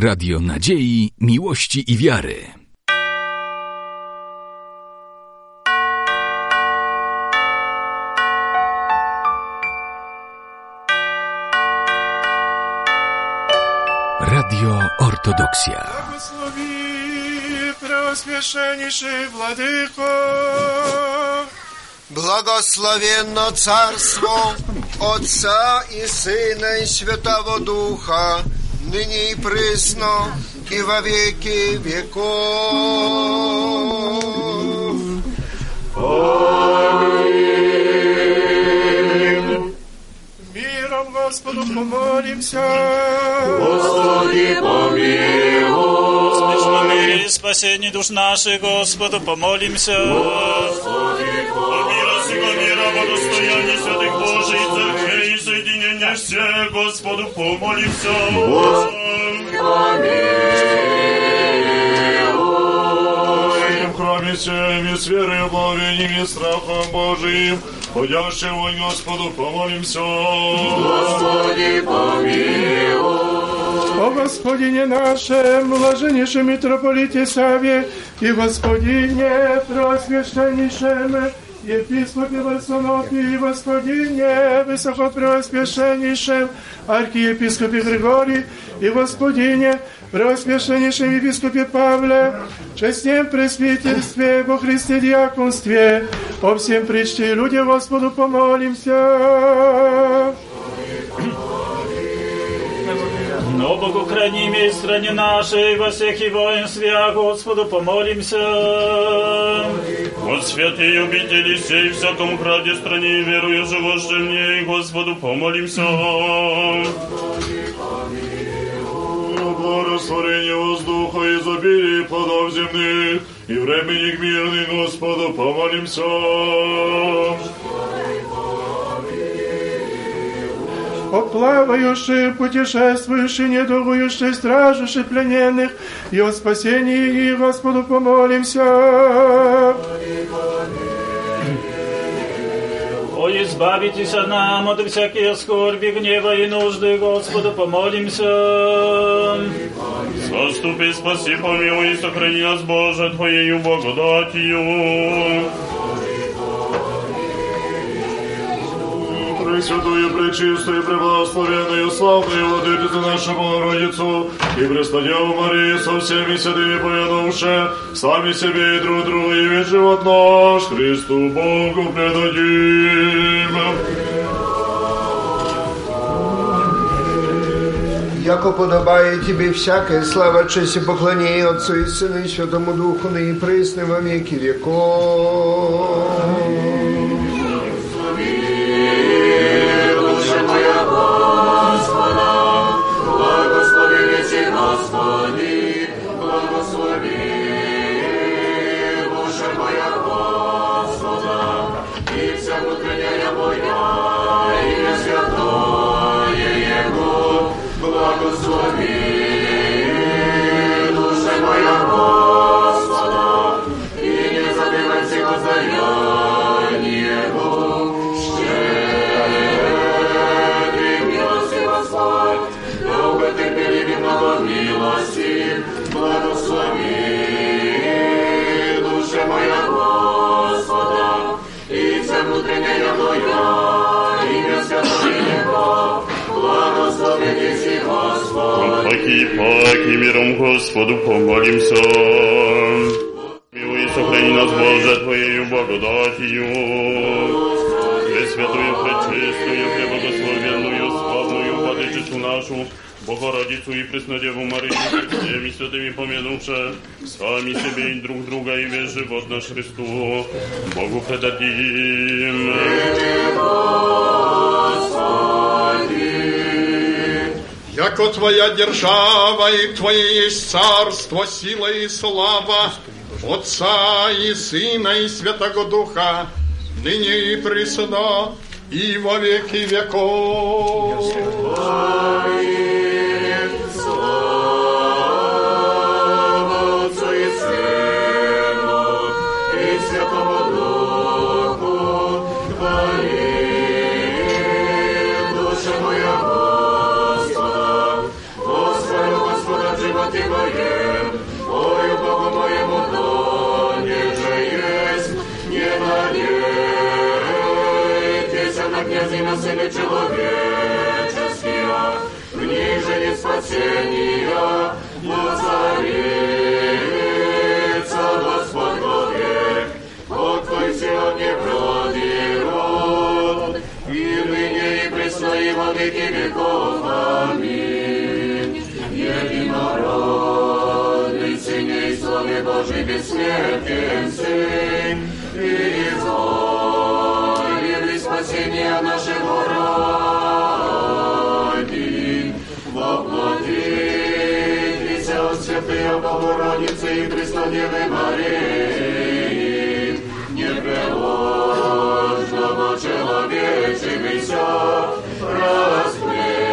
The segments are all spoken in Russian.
Radio Nadziei, Miłości i Wiary. Radio Ortodoksja. Благослови, преосвященнейший Владыко, Благословенно Царство Отца и Сына и Святого Духа, ныне и присно, и во веки веков. миром Господу помолимся. Господи, помилуй. Мире и спасении душ наших, Господу помолимся. Господи, Господу помолимся. В храме всем и с верой, благовением и страхом Божиим, ходящего Господу помолимся. Господи, помилуй. О Господине нашем, блаженнейшем митрополите Саве и Господине Преосвященнейшем, Епископе Варсонофе и Господине Высокопреосвященнейшем, Архиепископе Григорий и Господине Преосвященнейшем Епископе Павле, честнем пресвитерстве во Христе диаконстве, по всем причте людям Господу помолимся. Но Богу храни имей в стране нашей, во всех и воинстве, а Господу помолимся. Вот святые обители сей, всяком граде, стране, верую, живущим в ней, Господу помолимся. Благорастворение воздуха, изобилие плодов земных, и времени мирный Господу помолимся. О плавающих, путешествующих, недугующих, стражущих плененных, и о спасении их Господу помолимся. О, избавитесь от нам от всякие скорби, гнева и нужды, Господу помолимся. Заступи, спаси, помилуй и сохрани нас, Боже, Твоею благодатью. Пресвятую, пречистую, преблагословенную, славную Владычицу нашу Богородицу и Преснодеву Марию со всеми святыми повинувши, сами себе и друг другу и весь живот наш Христу Богу предадим. Яко подобает тебе всякая слава, честь и поклонение Отцу и Сыну и Святому Духу, ныне и присно во веки веков. Господу помолимся. Милуй и сохрани нас, Боже, Твоею благодатью. Пресвятую, пречистую, преблагословенную, славную Владычицу нашу, Богородицу и Преснодеву Марию, всеми святыми помянувши, сами себе и друг друга и весь живот наш Христу, Богу предадим. Яко Твоя держава и Твое есть царство, сила и слава Отца и Сына и Святого Духа, ныне и присно, и во веки веков. Сына человеческие, в них же нет спасения, воцарится Господь вовек, от Твой сегодня бродирод, и ныне и пресно и во веки веков. Аминь. Единородный Сыне и Слове Божий бессмертен Сын, воплотитесь от святые Богородицы и Преснодевы Марии, непреложного человечимися, распнися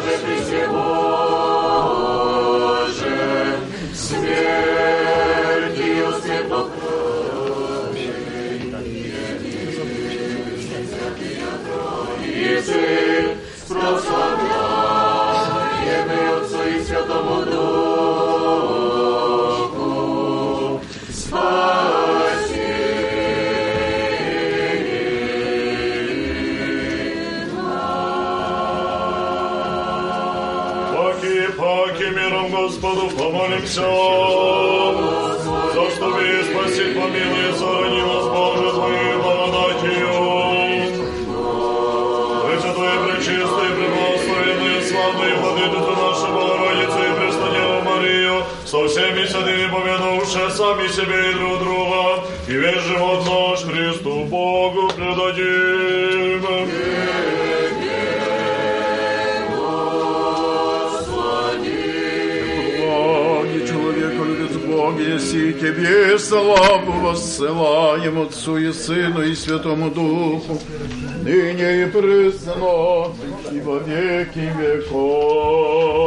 же Христе Боже, смертью светло и Сын, прославляем Отцу и Святому Духу, помолимся. За что вы спасит, помилуй, сохрани нас, Боже, Твоей благодатью. Пресвятое, пречистое, преблагословенное, славное, владычица наша Богородица и Преснодева Марию, со всеми святыми помянувши сами себе и друг друга, и весь живот наш Христу Богу предадим. Благи если тебе славу воссылаем Отцу и Сыну и Святому Духу, ныне и пресно, и во веки веков.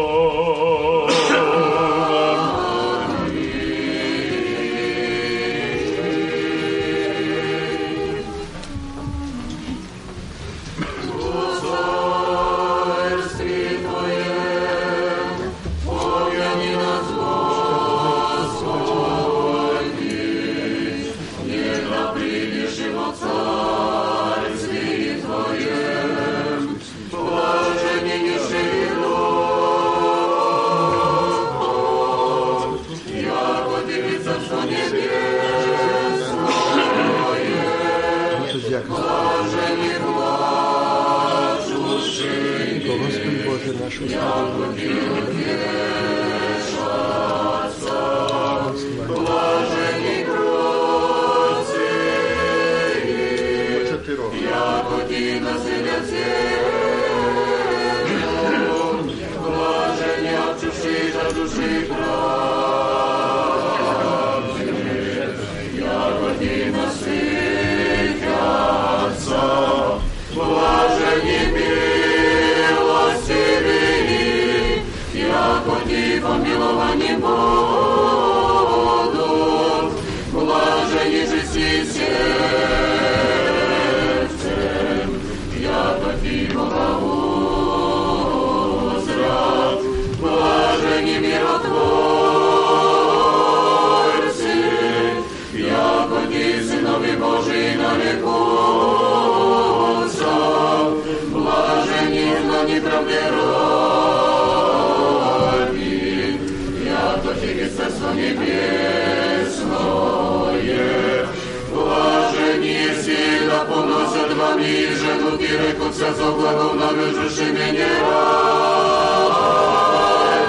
Поносят вами и женут и рекутся за благом навяжешь меня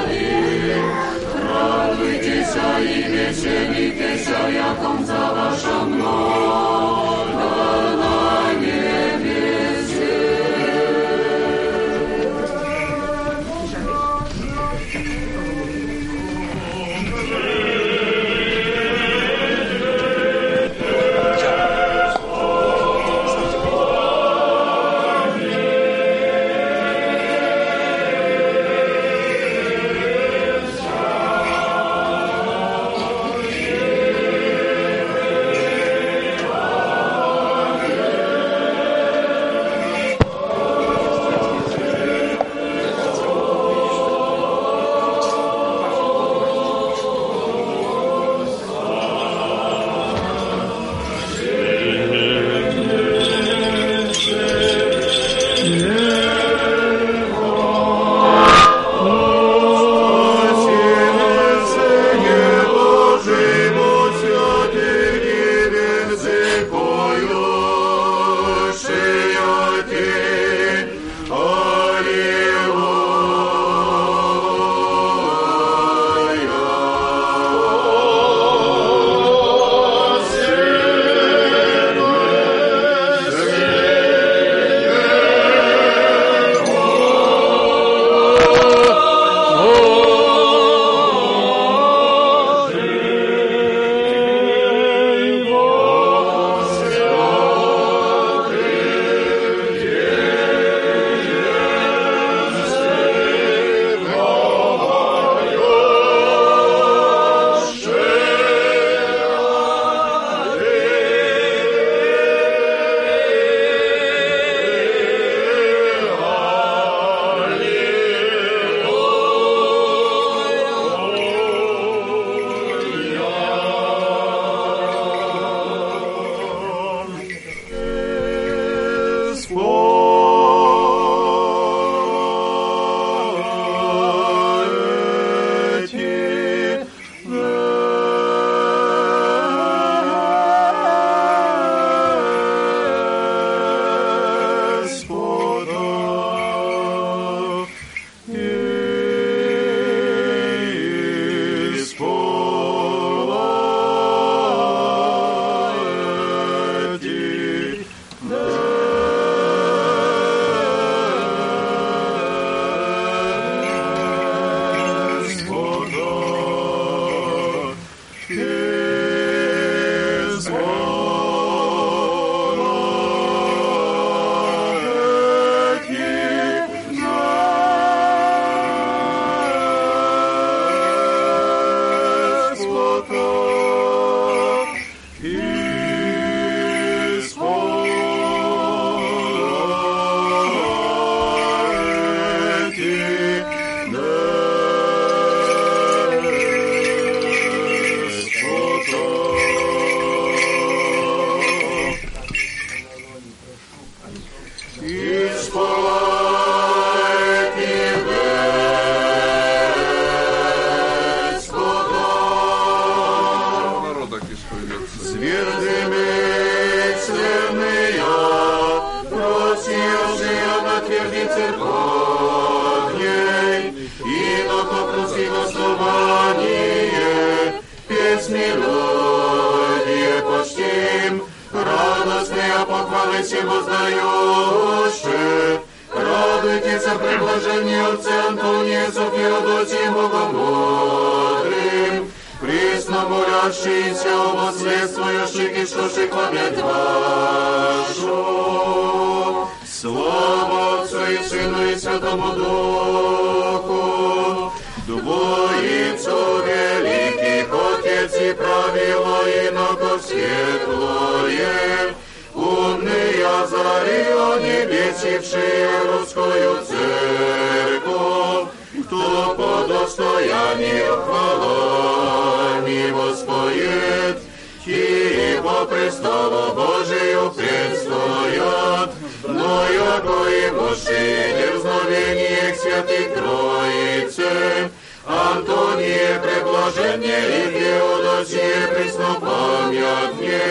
ради. Радуйтесь и веселитесь, яком за ваше много небесившие русскую церковь, кто по достоянию хвалами воспоет, ибо престолу Божию предстоят, но яко и мощи дерзновение к святых Троице, Антоnie преблажение и Феодосие преснопамятне,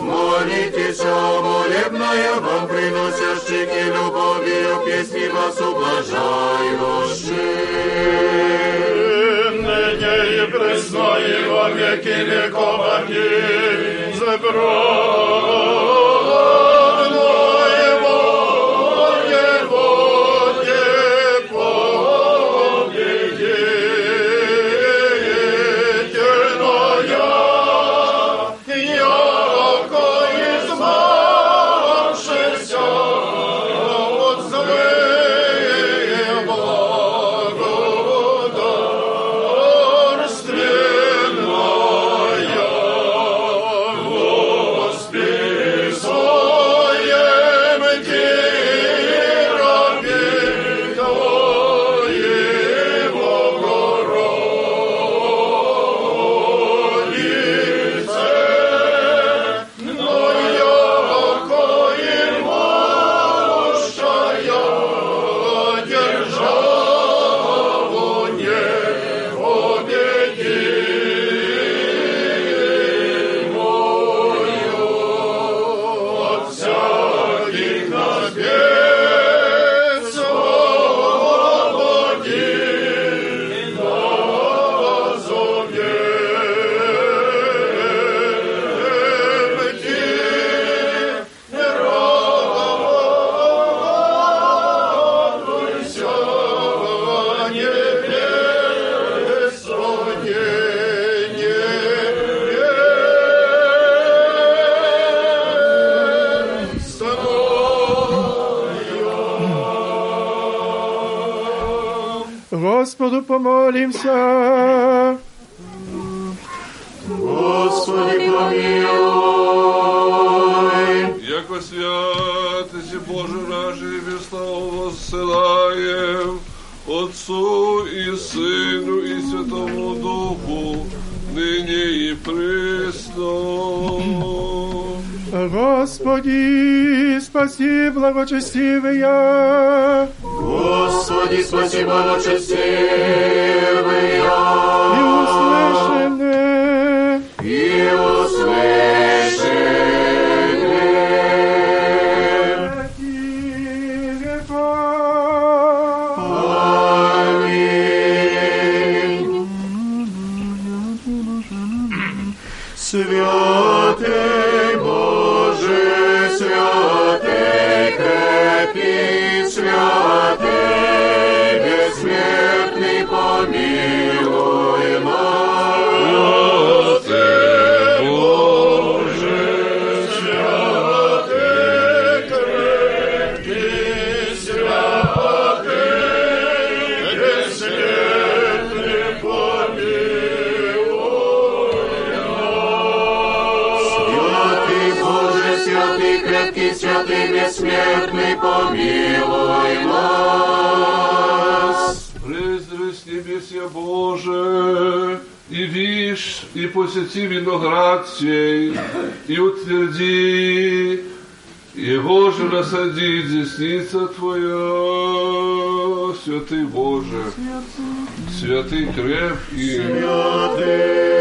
молитесь, о молебная вам приносящих и любовью песни вас ублажающих. Ныне и пресно и во веки веков. Аминь. Забрано помолимся. Господи, помилуй. Яко святости Боже наш небесного воссылаем Отцу и Сыну и Святому Духу, ныне и пресно. Господи, спаси благочестивые Господи, спаси и посети виноград сей, и утверди, его же насади десница Твоя, святый Боже, святый. крепкий, святый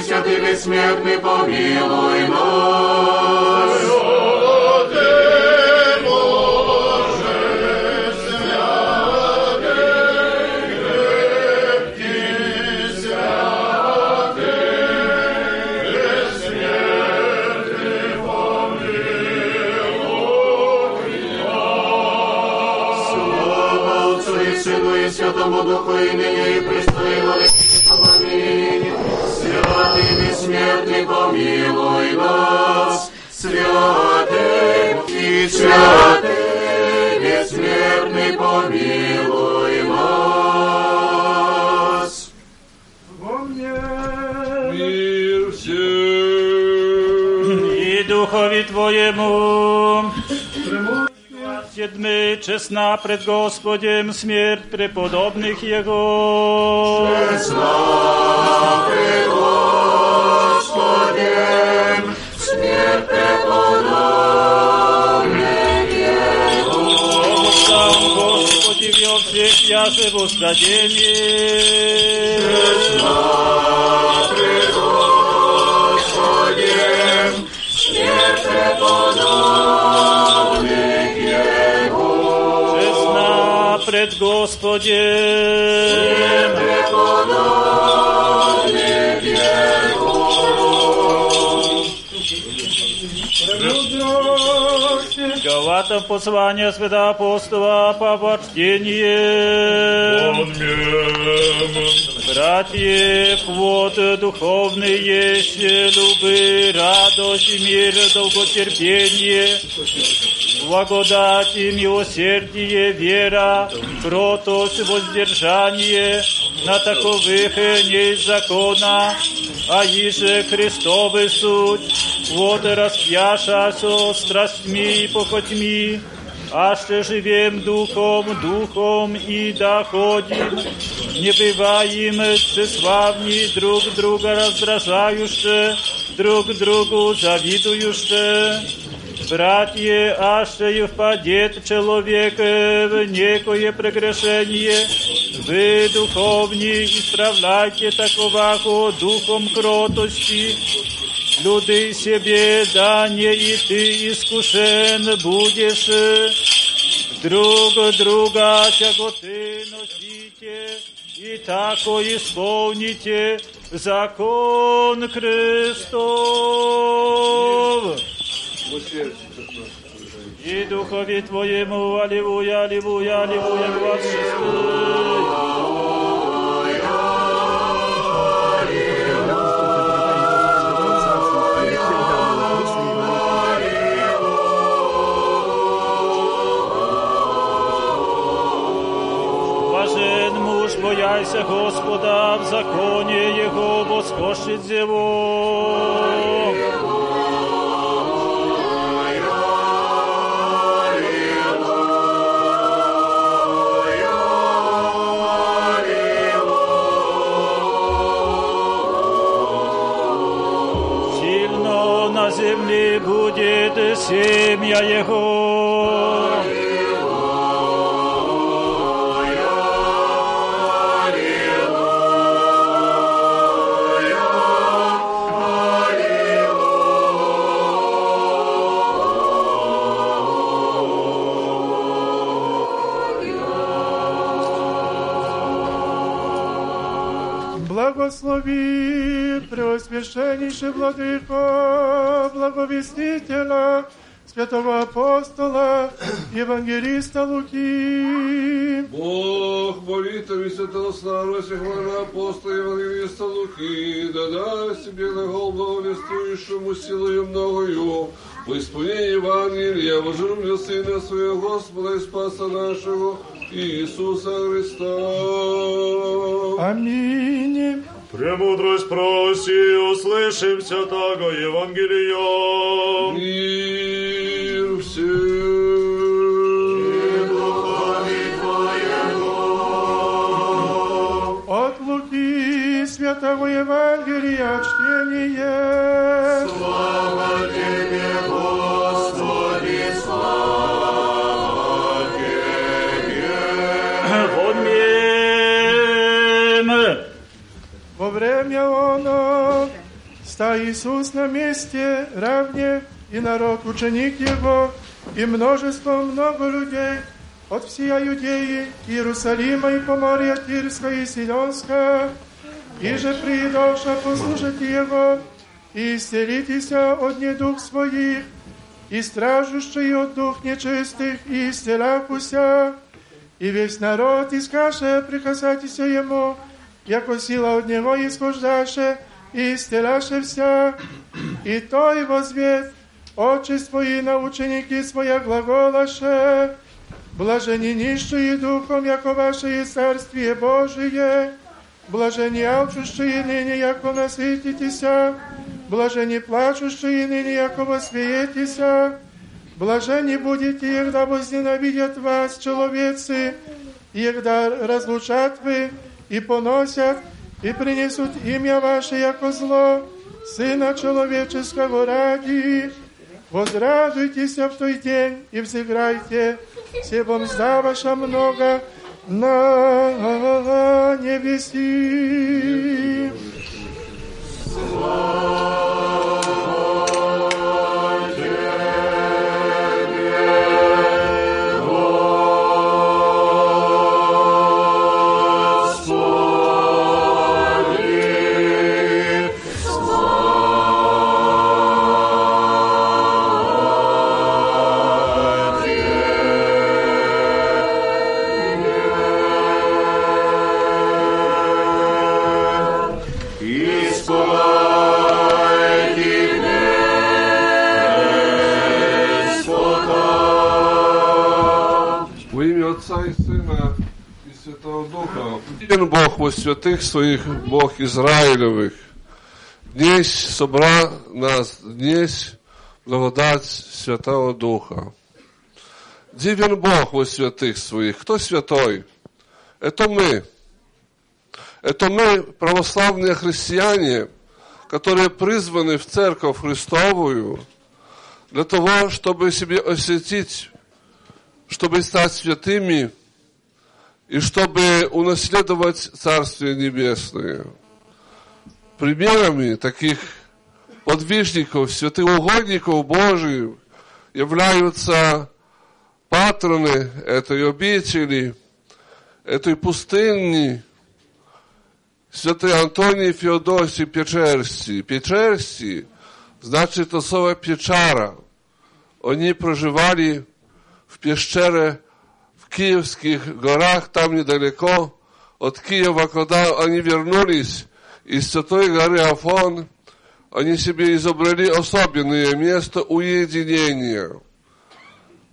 всякий святый бессмертный, помилуй нас. Слава Отцу Сыну и Святому Духу, и ныне Святый и святый бессмертный, помилуй нас. Мир всем. i duchowi Twojemu. Siedmy czesna przed Gospodziem śmierć prepodobnych Jego. Господем, Сам Господи вел всех ясы воскресенье. Господем, смерть преподобных Его. Czesna przed Gospodziem. Преподобных Галатам послание святого апостола по почтение. Братья, плод духовный есть любы, радость, мир, долготерпение, благодать и милосердие, вера, кротость, воздержание, на таковых не закона, а иже Христовы суть, вот распьяша со страстьми и похотьми, а что живем духом, духом и доходим, не бываем тщеславни, друг друга раздражающе, друг другу завидующе. Братья, а что и впадет человек в некое прегрешение, вы, духовни, исправляйте таковаго духом кротости, Люди себе, да не и ты искушен будешь, друг друга тяготы носите, и тако исполните закон Христов. И духови Твоему, аллилуйя, аллилуйя, аллилуйя, двадцать бояйся Господа, в законе Его его. Сильно на земле будет Благослови Преосвященнейший Владыко, благовестителя, святого апостола, евангелиста Луки. Бог, молитвами святого славы, всехвального апостола Евангелиста Луки, да даст тебе на гол благовествующему силою многою, по исполнении Евангелия, возжелил Сына Своего Господа и Спаса нашего, Иисуса Христа. Аминь. Премудрость проси, услышим святаго Евангелия. Мир всем. От Луки святого Евангелия чтение. Слава Тебе, время оно Ста Иисус на месте равне, и народ ученик Его, и множество много людей от всея Иудеи, Иерусалима и Поморья Тирская и Сидонская, и же приидоша послушать Его, и исцелитеся от недух своих, и стражущий от дух нечистых, и исцеляхуся, и весь народ искаше прикасайтеся Ему, яко сила от Него исхождаше, и исцеляше вся, и той возвет, очи свои на ученики своя глаголаше, блажени нищие духом, яко ваше и царствие Божие, блажени алчущие ныне, яко насытитеся, блажени плачущие ныне, яко восприетеся, блажени будете, егда возненавидят вас, человецы, егда разлучат вы И поносят, и принесут имя ваше, яко зло, Сына Человеческого ради. Возрадуйтесь в той день и взыграйте, все вам ваша много на небеси. Во Во святых своих, Бог Израилевых. Днесь собра нас, днесь благодать Святого Духа. Дивен Бог во святых своих. Кто святой? Это мы. Это мы, православные христиане, которые призваны в Церковь Христовую для того, чтобы себе осветить чтобы стать святыми и чтобы унаследовать Царствие Небесное. Примерами таких подвижников, святых угодников Божьих являются патроны этой обители, этой пустыни, святый Антоний Феодосий Печерский. Печерский значит особо Печара. Они проживали в пещере Киевских горах, там недалеко от Киева, когда они вернулись из Святой горы Афон, они себе изобрели особенное место уединения.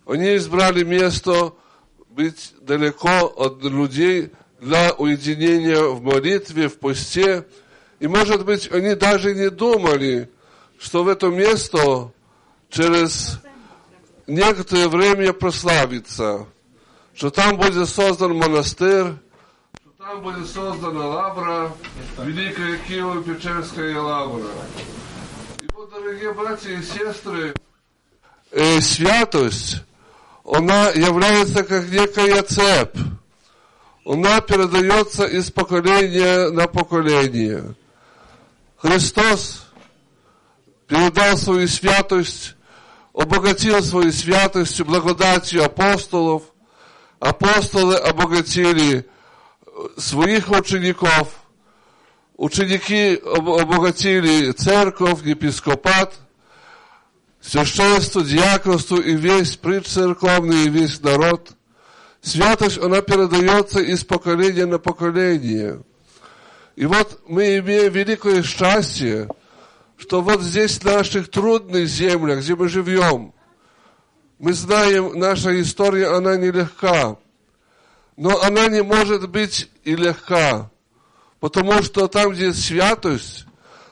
Они избрали место быть далеко от людей для уединения в молитве, в посте. И, может быть, они даже не думали, что в это место через некоторое время прославится, что там будет создан монастырь, что там будет создана лавра, Великая Киево-Печерская лавра. И вот, дорогие братья и сестры, э, святость, она является как некая цепь. Она передается из поколения на поколение. Христос передал свою святость обогатил свою святостью, благодатью апостолов. Апостолы обогатили своих учеников. Ученики обогатили церковь, епископат, священство, диаконство и весь предцерковный, и весь народ. Святость, она передается из поколения на поколение. И вот мы имеем великое счастье – что вот здесь, в наших трудных землях, где мы живем, мы знаем, наша история, она нелегка. Но она не может быть и легка. Потому что там, где есть святость,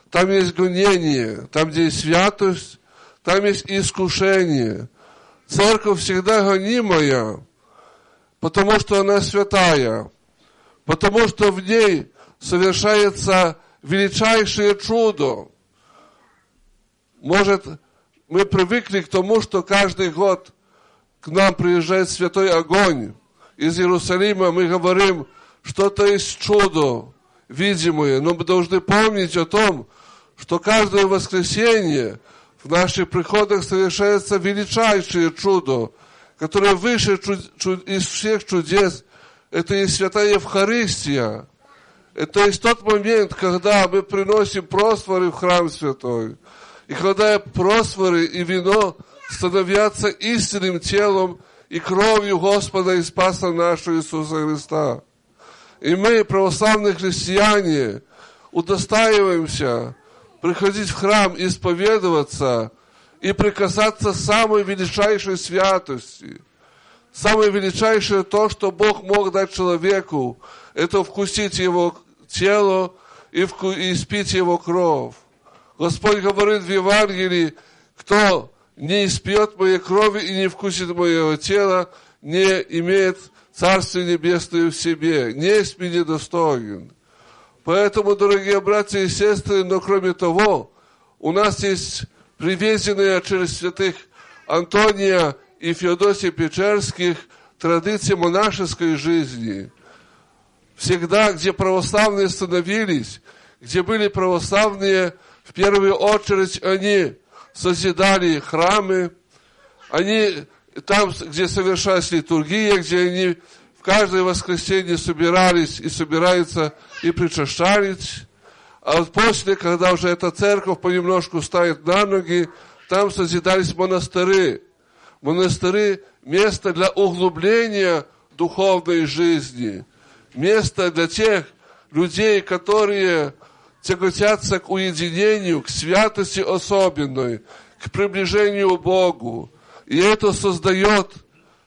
там есть гонение. Там, где есть святость, там есть искушение. Церковь всегда гонимая, потому что она святая. Потому что в ней совершается величайшее чудо. Может, мы привыкли к тому, что каждый год к нам приезжает святой огонь. Из Иерусалима мы говорим, что это есть чудо видимое, но мы должны помнить о том, что каждое воскресенье в наших приходах совершается величайшее чудо, которое выше чуд- чуд- из всех чудес. Это и святая Евхаристия. Это есть тот момент, когда мы приносим просфоры в храм святой. И когда просфоры и вино становятся истинным телом и кровью Господа и Спаса нашего Иисуса Христа. И мы, православные христиане, удостаиваемся приходить в храм, исповедоваться и прикасаться самой величайшей святости. Самое величайшее то, что Бог мог дать человеку, это вкусить его тело и, вку- и испить его кровь. Господь говорит в Евангелии, кто не испьет моей крови и не вкусит моего тела, не имеет Царствие Небесное в себе, не есть мне недостоин. Поэтому, дорогие братья и сестры, но кроме того, у нас есть привезенные через святых Антония и Феодосия Печерских традиции монашеской жизни. Всегда, где православные становились, где были православные, в первую очередь они созидали храмы, они там, где совершалась литургия, где они в каждое воскресенье собирались и собираются и причащались. А после, когда уже эта церковь понемножку стоит на ноги, там созидались монастыры. Монастыры – место для углубления духовной жизни, место для тех людей, которые тяготятся к уединению, к святости особенной, к приближению к Богу. И это создает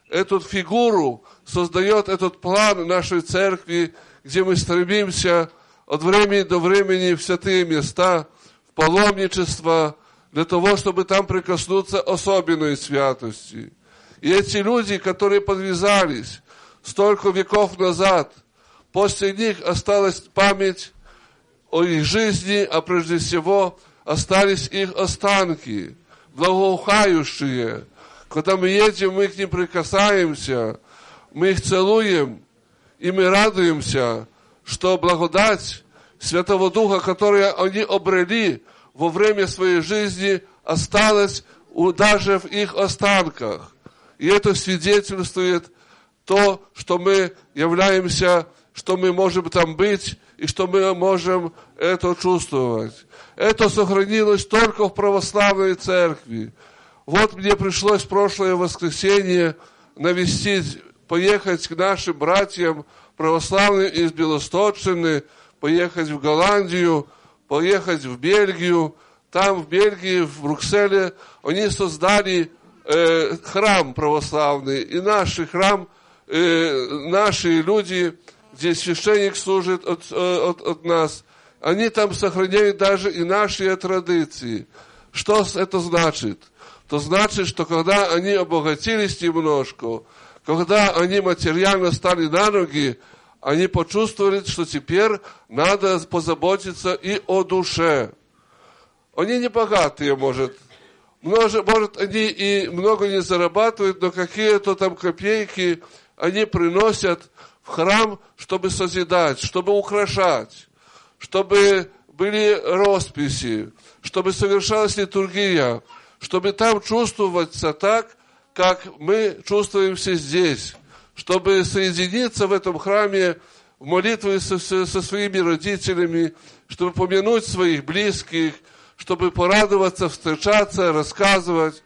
эту фигуру, создает этот план нашей церкви, где мы стремимся от времени до времени в святые места, в паломничество, для того, чтобы там прикоснуться особенной святости. И эти люди, которые подвязались столько веков назад, после них осталась память о их жизни, а прежде всего остались их останки, благоухающие. Когда мы едем, мы к ним прикасаемся, мы их целуем, и мы радуемся, что благодать Святого Духа, которую они обрели во время своей жизни, осталась даже в их останках. И это свидетельствует то, что мы являемся, что мы можем там быть, и что мы можем это чувствовать. Это сохранилось только в православной церкви. Вот мне пришлось в прошлое воскресенье навестить, поехать к нашим братьям православным из Белосточины, поехать в Голландию, поехать в Бельгию. Там в Бельгии, в Брюсселе, они создали э, храм православный. И наш храм, э, наши люди, где священник служит от, э, от, от нас, они там сохраняют даже и наши традиции. Что это значит? То значит, что когда они обогатились немножко, когда они материально стали на ноги, они почувствовали, что теперь надо позаботиться и о душе. Они не богатые, может. Может, может, они и много не зарабатывают, но какие-то там копейки они приносят храм, чтобы созидать, чтобы украшать, чтобы были росписи, чтобы совершалась литургия, чтобы там чувствоваться так, как мы чувствуемся здесь, чтобы соединиться в этом храме в молитве со, со- своими родителями, чтобы помянуть своих близких, чтобы порадоваться, встречаться, рассказывать,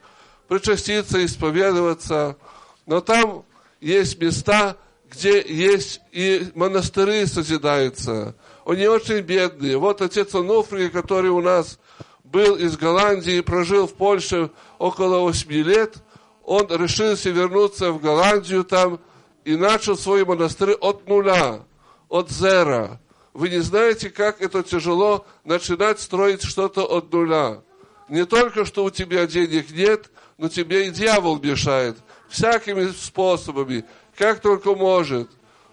причаститься, исповедоваться. Но там есть места, где есть и монастыри созидаются. Они очень бедные. Вот отец Онуфрий, который у нас был из Голландии, прожил в Польше около 8 лет, он решился вернуться в Голландию там и начал свой монастырь от нуля, от зера. Вы не знаете, как это тяжело начинать строить что-то от нуля. Не только, что у тебя денег нет, но тебе и дьявол мешает. Всякими способами, как только может.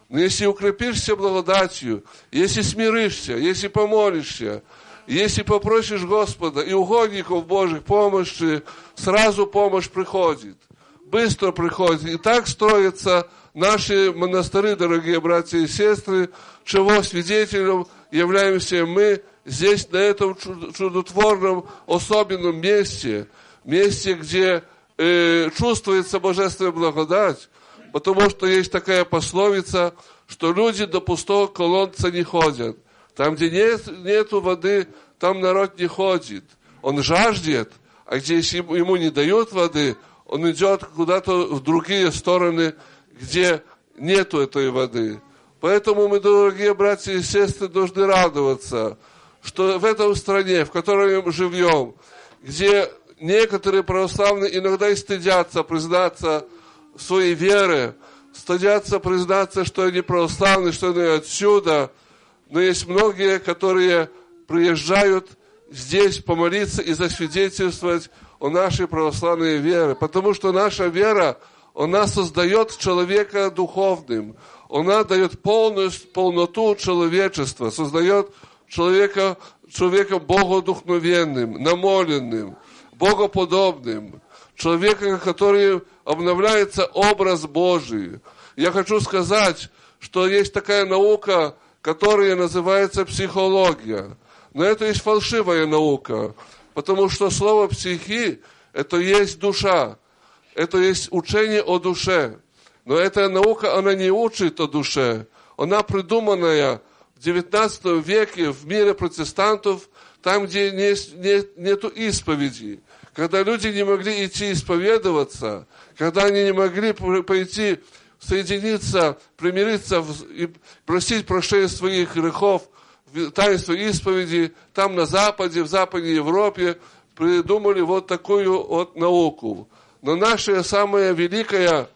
Но если укрепишься благодатью, если смиришься, если помолишься, если попросишь Господа и угодников Божьих помощи, сразу помощь приходит. Быстро приходит. И так строятся наши монастыри, дорогие братья и сестры, чего свидетелем являемся мы здесь, на этом чуд- чудотворном, особенном месте, месте, где э, чувствуется божественная благодать, потому что есть такая пословица, что люди до пустого колодца не ходят. Там, где нет, нету воды, там народ не ходит. Он жаждет, а где ему не дают воды, он идет куда-то в другие стороны, где нету этой воды. Поэтому мы, дорогие братья и сестры, должны радоваться, что в этом стране, в которой мы живем, где некоторые православные иногда и стыдятся признаться своей вере, стыдятся признаться, что они православные, что они отсюда, но есть многие, которые приезжают здесь помолиться и засвидетельствовать о нашей православной вере, потому что наша вера, она создает человека духовным, она дает полную, полноту человечества, создает человека, человека богодухновенным, намоленным, богоподобным, человека, который обновляется образ Божий. Я хочу сказать, что есть такая наука, которая называется психология. Но это есть фальшивая наука, потому что слово психи – это есть душа, это есть учение о душе. Но эта наука, она не учит о душе. Она придуманная в 19 веке в мире протестантов, там, где не, не, нету исповеди. Когда люди не могли идти исповедоваться, когда они не могли пойти соединиться, примириться и просить прощения своих грехов в таинство исповеди, там на Западе, в Западной Европе придумали вот такую вот науку. Но наше самое великое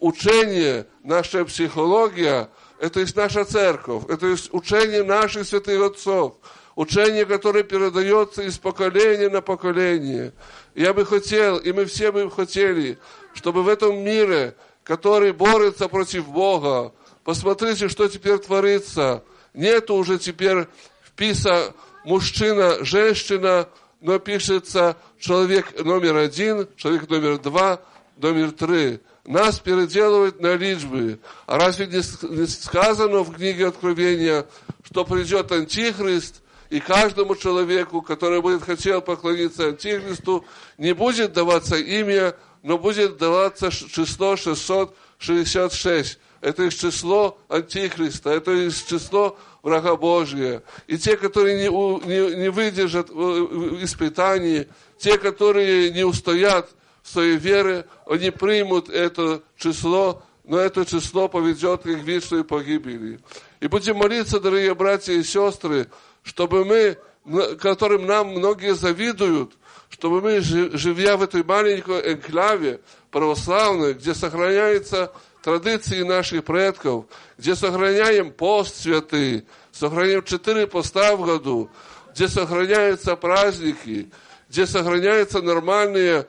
учение, наша психология, это есть наша церковь, это есть учение наших святых отцов, учение, которое передается из поколения на поколение. Я бы хотел, и мы все бы хотели, чтобы в этом мире, который борется против Бога, посмотрите, что теперь творится. Нету уже теперь вписа мужчина, женщина, но пишется человек номер один, человек номер два, номер три. Нас переделывают на личбы. А разве не сказано в книге Откровения, что придет Антихрист, и каждому человеку, который будет хотел поклониться Антихристу, не будет даваться имя, но будет даваться число 666. Это из число Антихриста, это из число врага Божия. И те, которые не, не, не выдержат э, э, испытаний, те, которые не устоят в своей вере, они примут это число, но это число поведет их к вечной погибели. И будем молиться, дорогие братья и сестры, чтобы мы, которым нам многие завидуют, чтобы мы, жи- живя в этой маленькой энклаве православной, где сохраняются традиции наших предков, где сохраняем пост святый, сохраняем четыре поста в году, где сохраняются праздники, где сохраняется нормальный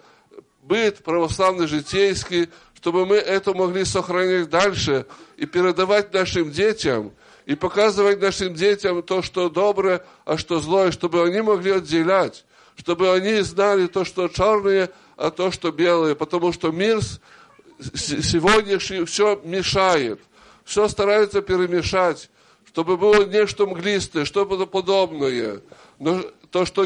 быт православный житейский, чтобы мы это могли сохранять дальше и передавать нашим детям, и показывать нашим детям то, что доброе, а что злое, чтобы они могли отделять, чтобы они знали то, что черное, а то, что белое, потому что мир сегодняшний все мешает, все старается перемешать, чтобы было нечто мглистое, что-то подобное. Но то что,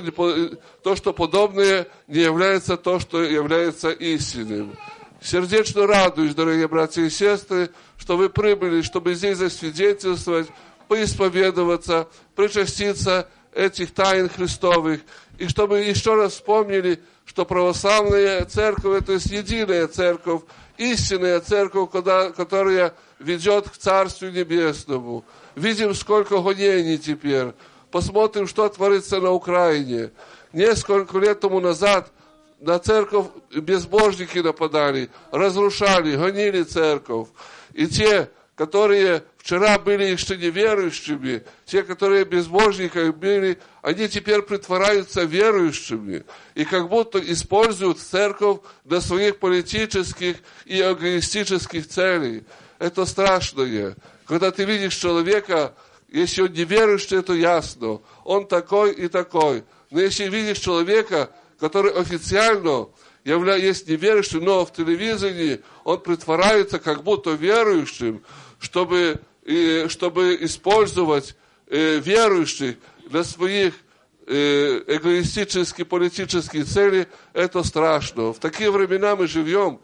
то, что подобное, не является то, что является истинным. Сердечно радуюсь, дорогие братья и сестры, что вы прибыли, чтобы здесь засвидетельствовать, поисповедоваться, причаститься этих тайн Христовых, и чтобы еще раз вспомнили, что православная церковь – это единая церковь, истинная церковь, которая ведет к Царству Небесному. Видим, сколько гонений теперь. Посмотрим, что творится на Украине. Несколько лет тому назад на церковь безбожники нападали, разрушали, гонили церковь. И те, которые вчера были еще неверующими, те, которые безбожниками были, они теперь притворяются верующими и как будто используют церковь для своих политических и эгоистических целей. Это страшное. Когда ты видишь человека, если он не верующий, это ясно. Он такой и такой. Но если видишь человека, который официально явля, есть неверующим, но в телевизоре он притворяется как будто верующим, чтобы, э, чтобы использовать э, верующих для своих э, эгоистических, политических целей, это страшно. В такие времена мы живем,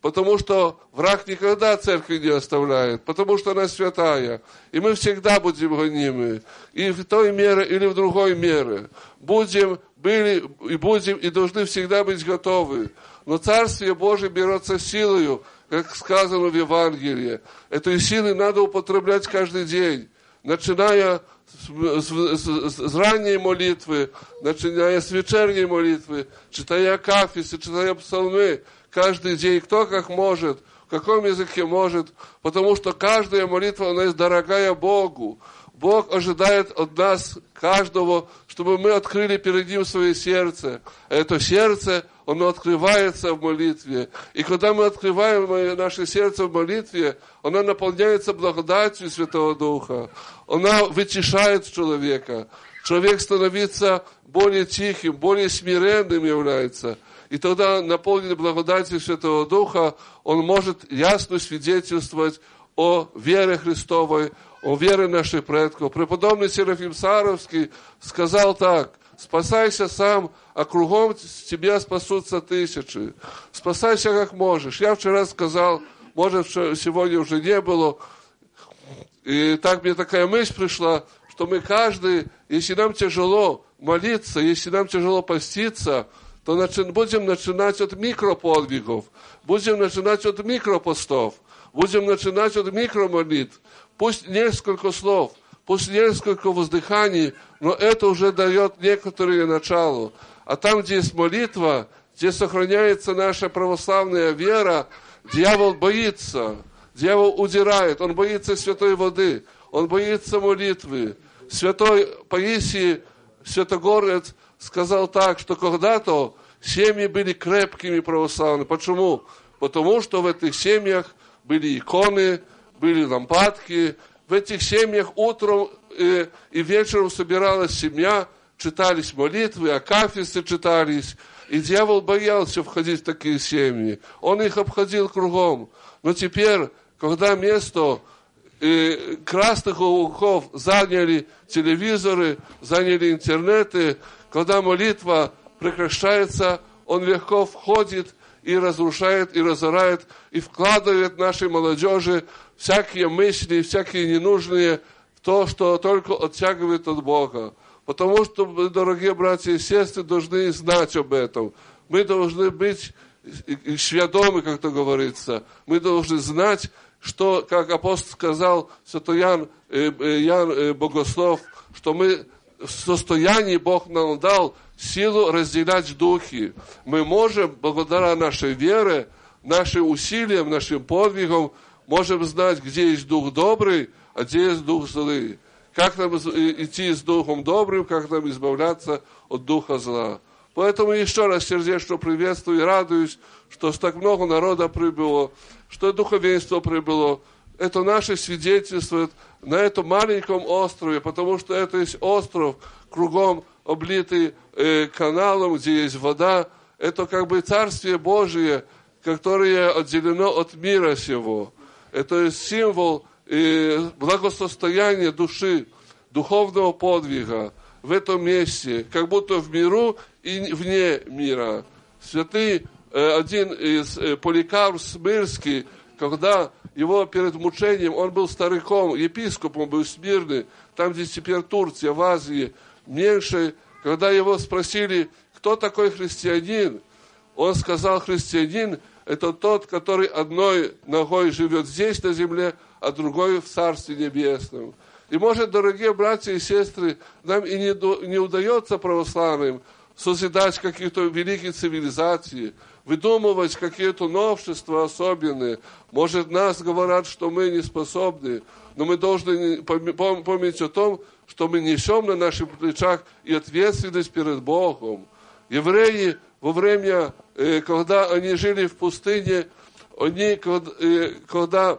потому что враг никогда церковь не оставляет, потому что она святая. И мы всегда будем гонимы. И в той мере или в другой мере. Будем, были и будем, и должны всегда быть готовы. Но Царствие Божие берется силою, как сказано в Евангелии. Эту силу надо употреблять каждый день, начиная с, с, с, с ранней молитвы, начиная с вечерней молитвы, читая акафисы, читая псалмы, каждый день, кто как может, в каком языке может, потому что каждая молитва, она есть дорогая Богу. Бог ожидает от нас, каждого, чтобы мы открыли перед Ним свое сердце. Это сердце, оно открывается в молитве. И когда мы открываем наше сердце в молитве, оно наполняется благодатью Святого Духа. Она вытешает человека. Человек становится более тихим, более смиренным является. И тогда, наполненный благодатью Святого Духа, он может ясно свидетельствовать о вере Христовой, о вере наших предков. Преподобный Серафим Саровский сказал так, спасайся сам, а кругом тебя спасутся тысячи. Спасайся как можешь. Я вчера сказал, может, сегодня уже не было, и так мне такая мысль пришла, что мы каждый, если нам тяжело молиться, если нам тяжело поститься, то начи, будем начинать от микроподвигов, будем начинать от микропостов, будем начинать от микромолитв, Пусть несколько слов, пусть несколько воздыханий, но это уже дает некоторые начало. А там, где есть молитва, где сохраняется наша православная вера, дьявол боится, дьявол удирает, он боится святой воды, он боится молитвы. Святой Паисий, святогорец, сказал так, что когда-то семьи были крепкими православными. Почему? Потому что в этих семьях были иконы, были лампадки. В этих семьях утром и, и вечером собиралась семья, читались молитвы, акафисты читались. И дьявол боялся входить в такие семьи. Он их обходил кругом. Но теперь, когда место и красных уголков заняли телевизоры, заняли интернеты, когда молитва прекращается, он легко входит и разрушает, и разорает, и вкладывает нашей молодежи всякие мысли, всякие ненужные, то, что только оттягивает от Бога. Потому что дорогие братья и сестры, должны знать об этом. Мы должны быть сведомы, как то говорится. Мы должны знать, что, как апостол сказал, святой Ян, э, э, Ян э, Богослов, что мы в состоянии Бог нам дал силу разделять духи. Мы можем, благодаря нашей вере, нашим усилиям, нашим подвигам, можем знать, где есть дух добрый, а где есть дух злый. Как нам идти с духом добрым, как нам избавляться от духа зла. Поэтому еще раз сердечно приветствую и радуюсь, что так много народа прибыло, что духовенство прибыло. Это наше свидетельство на этом маленьком острове, потому что это есть остров, кругом облитый э, каналом, где есть вода. Это как бы Царствие Божие, которое отделено от мира сего это символ и благосостояния души, духовного подвига в этом месте, как будто в миру и вне мира. Святый э, один из э, Поликарп Смирский, когда его перед мучением, он был стариком, епископом был Смирный, там, где теперь Турция, в Азии, меньше, когда его спросили, кто такой христианин, он сказал, христианин – это тот, который одной ногой живет здесь на земле, а другой в Царстве Небесном. И может, дорогие братья и сестры, нам и не, не удается православным созидать какие-то великие цивилизации, выдумывать какие-то новшества особенные. Может, нас говорят, что мы не способны, но мы должны помнить о том, что мы несем на наших плечах и ответственность перед Богом. Евреи во время, э, когда они жили в пустыне, они, э, когда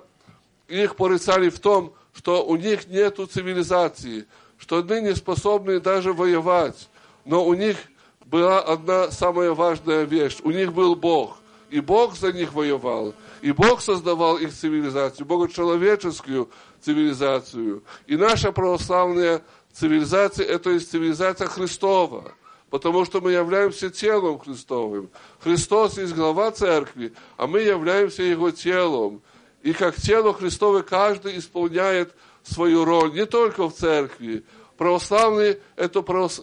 их порицали в том, что у них нет цивилизации, что они не способны даже воевать. Но у них была одна самая важная вещь. У них был Бог. И Бог за них воевал. И Бог создавал их цивилизацию, богочеловеческую цивилизацию. И наша православная цивилизация, это есть цивилизация Христова. Потому что мы являемся телом Христовым. Христос есть глава церкви, а мы являемся Его телом. И как тело Христовое каждый исполняет свою роль, не только в церкви. Православный – это, правос...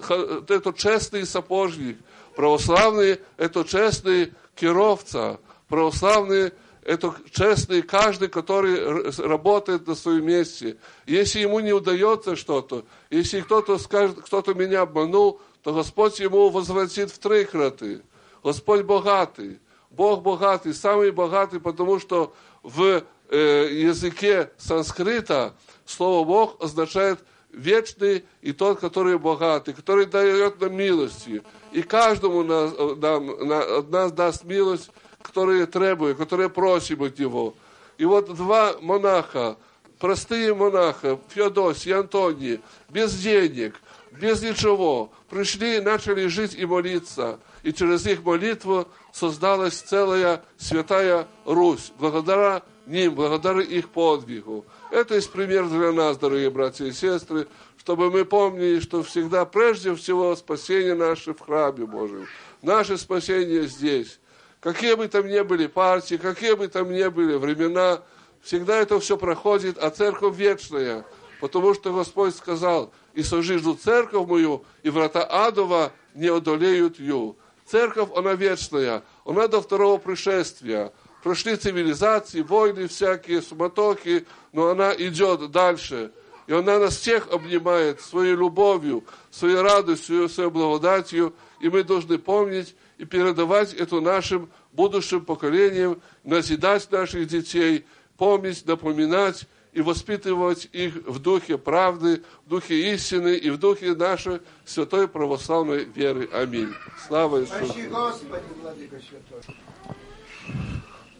это честный сапожник. Православный – это честный керовца. Православный – это честный каждый, который работает на своем месте. Если ему не удается что-то, если кто-то скажет, кто-то меня обманул, то Господь ему возвратит в три краты. Господь богатый. Бог богатый, самый богатый, потому что в э, языке санскрита слово Бог означает вечный и тот, который богатый, который дает нам милости. И каждому нас, нам, от нас даст милость, которые требуют, которые просим от Него. И вот два монаха, простые монаха, Феодосий и Антоний, без денег, без ничего, пришли и начали жить и молиться. И через их молитву создалась целая святая Русь, благодаря ним, благодаря их подвигу. Это есть пример для нас, дорогие братья и сестры, чтобы мы помнили, что всегда прежде всего спасение наше в храме Божьем. Наше спасение здесь. Какие бы там ни были партии, какие бы там ни были времена, всегда это все проходит, а церковь вечная. Потому что Господь сказал, и сожижу церковь мою, и врата адова не одолеют ее. Церковь, она вечная, она до второго пришествия. Прошли цивилизации, войны всякие, суматохи, но она идет дальше. И она нас всех обнимает своей любовью, своей радостью, своей благодатью. И мы должны помнить и передавать это нашим будущим поколениям, назидать наших детей, помнить, напоминать и воспитывать их в духе правды, в духе истины и в духе нашей святой православной веры. Аминь. Слава Иисусу.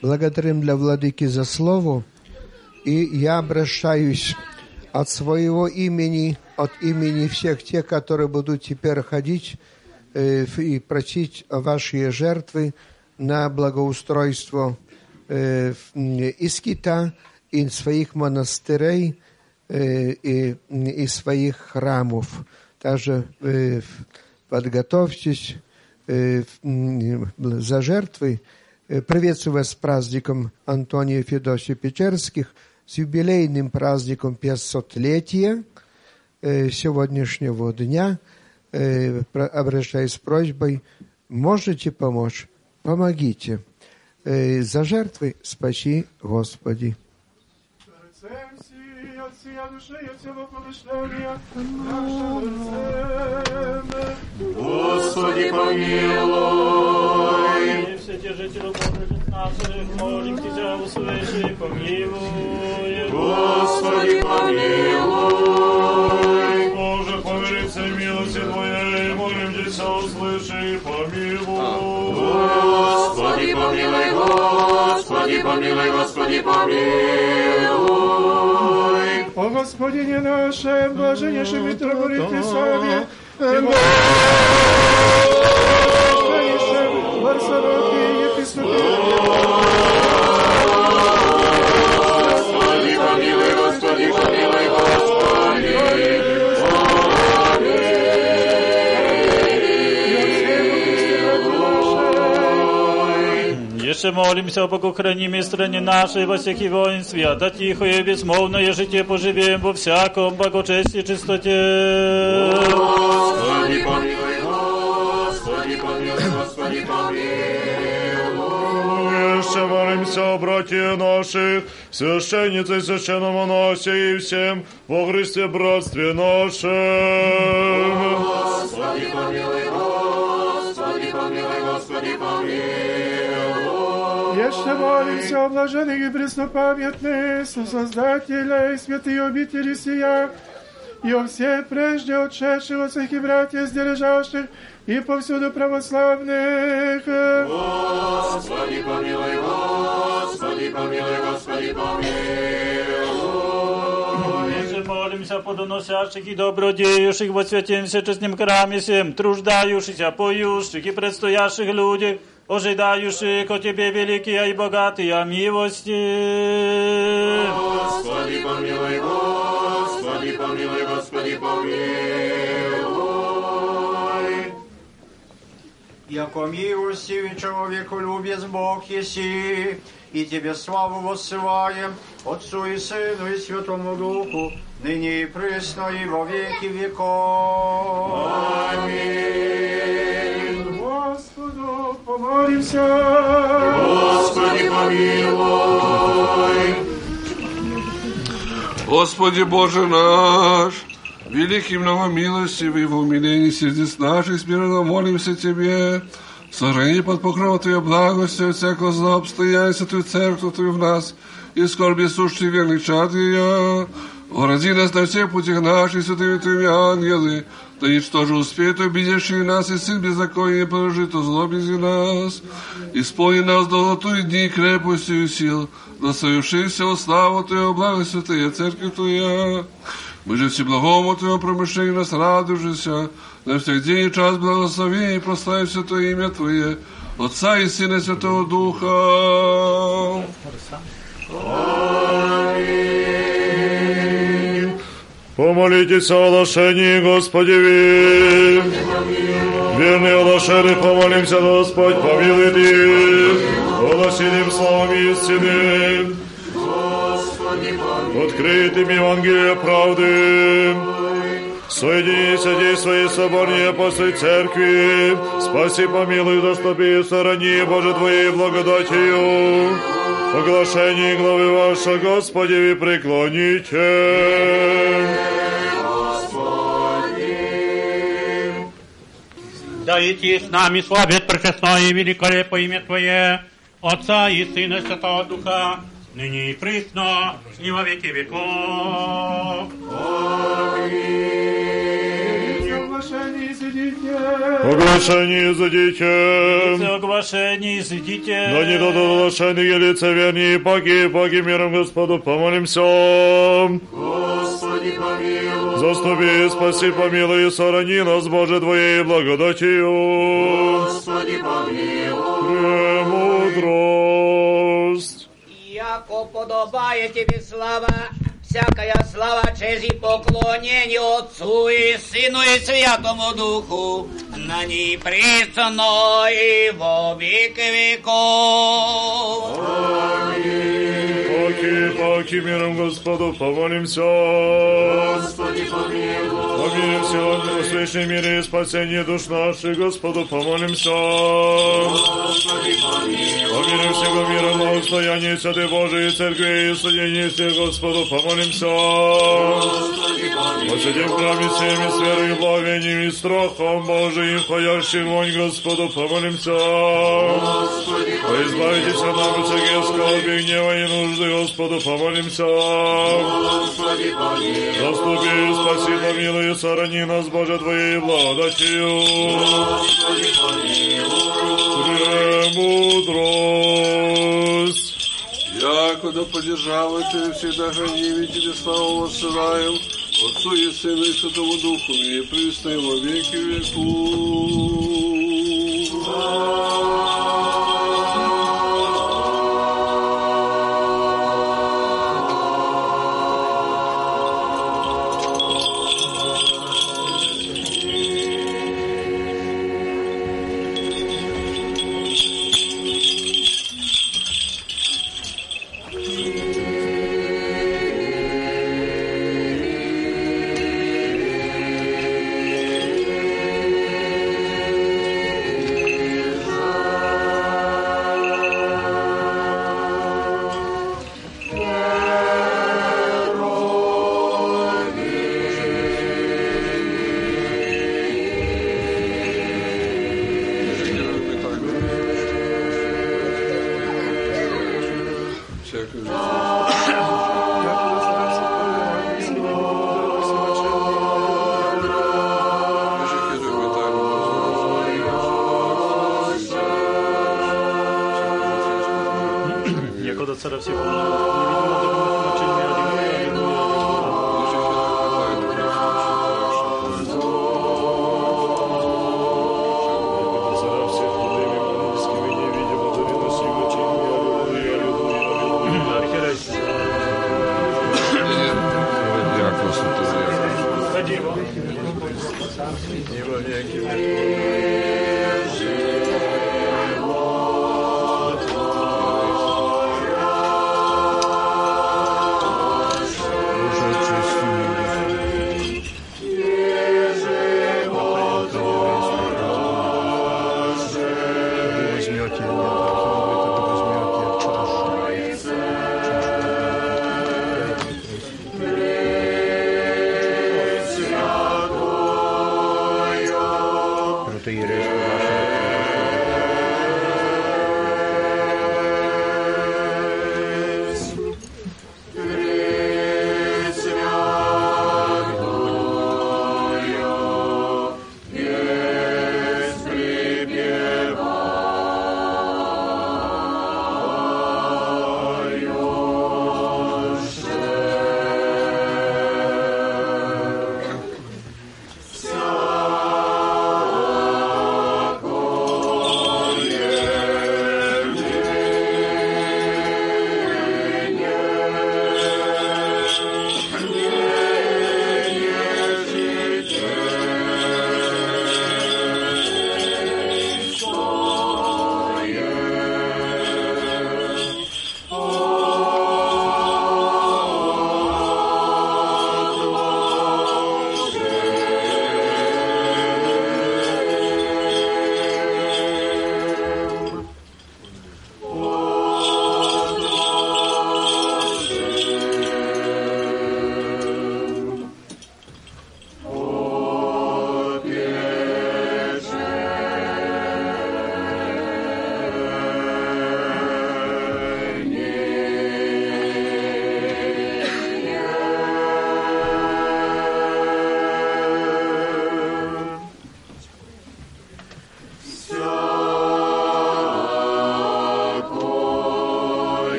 Благодарим для Владыки за слово. И я обращаюсь от своего имени, от имени всех тех, которые будут теперь ходить и просить ваши жертвы на благоустройство э, Искита и своих монастырей э, и, и своих храмов. Также э, подготовьтесь э, за жертвы. Э, приветствую вас с праздником Антония Федосия Печерских, с юбилейным праздником 500-летия э, сегодняшнего дня. Э, обращаюсь с просьбой, можете помочь? Помогите. За жертвы спаси Господи. Господи, помилуй. Все те жители наших, молим Тебя, услыши, помилуй. Господи, помилуй. Услыши, помилуй. Господи, помилуй, Господи, помилуй, Господи, помилуй. О Господине нашем, блаженнейшем митрополите Саве, и блаженнейшем Варсонофе епископе, Еще молимся о богохранимой стране нашей во всяких воинстве, а да тихое и безмолвное житие поживем во всяком благочестии и чистоте. Господи, помилуй, Господи, помилуй, Господи, помилуй. Еще молимся о братьях наших, священнице и священномонасе и всем во Христе братстве нашем. Господи, помилуй, Господи, помилуй, Господи, помилуй. Еще молимся о блаженных и преснопамятных, Создателя и святые обители сия, и о всех прежде отшедших отцах и братьях, сдержавших и повсюду православных. Господи, помилуй, Господи, помилуй, Господи, помилуй. Еще молимся по доносящих и добродеющих во святем всечестном храме всем, труждающихся, поющих и предстоящих людях, ожидающих от Тебе великие и богатые милости. Господи, помилуй, Господи, помилуй, Господи, помилуй. Яко милостивый человеку любец Бог еси, и Тебе славу воссылаем, Отцу и Сыну и Святому Духу, ныне и присно и во веки веков. Аминь. Господу помолимся. Господи, помилуй. Господи Боже наш, великий многомилостивый, в умилении сердец наших смиренно молимся Тебе, сохрани под покровом Твоей благости от всякого зла обстоятельства Твою церковь Твою в нас, и скорби сущий верных чад Ее. Урази нас на всех путях наших, святыми Твоими ангелы, да и что же успеет обидевший нас, и сын беззакония положит зло без нас. Исполни нас долготу и дни крепостью и сил, да совершився во славу Твою, благо святая церковь Твоя. Мы же всеблагому Твоему промышлению нас радужися, на всех день и час благослови и прославим Святое имя Твое, Отца и Сына и Святого Духа. Помолитесь о оглашении, Господи, ви. Верные оглашены, помолимся, Господь, помилуй их. Огласим славами истины. Открытым Евангелие правды. Соединись, действуй, соборнее после церкви. Спаси, помилуй, заступи, сторони, Боже, Твоей благодатью. Оглашение главы ваша, Господи, ви преклоните. Да идти с нами славит пречестное и великолепное имя Твое, Отца и Сына и Святого Духа, ныне и присно, и во веки веков. Оглашение. Оглашение задите. Оглашение сидите. Да не дадут оглашение лицевернее, паки, паки миром Господу помолимся. Господи, помилуй. Заступи, спаси, помилуй, и сорони нас, Боже, Твоей благодатью. Господи, помилуй. Премудрость. Яко подобає Тебе слава, всякая слава, честь и поклонение Отцу и Сыну и Святому Духу, на ней присно и во веки веков. Паки, паки миром Господу помолимся. Господи, помилуй. Помилуйся, в свечном мире и спасении душ наших, Господу помолимся. Господи, помилуй. Помилуйся, го мира, благостояние Святой Божией Церкви и соединение всех, Господу помолимся. Господи, помилуй. Посидим в храме всеми с верой, и благовением и страхом Божиим, входящий вонь, Господу помолимся. Господи, О, избавитесь от нам от всяких скорби, гнева и нужды, Господу помолимся. Господи, помилуй. Заступи, спаси, помилуй, сорони нас, Боже, Твоей благодатью. Господи, помилуй. Премудрость. Якуда поддержавайте всегда храним Тебе славу воссылаем, Отцу и Сыну и Святому Духу, и присно во веки веков. Яко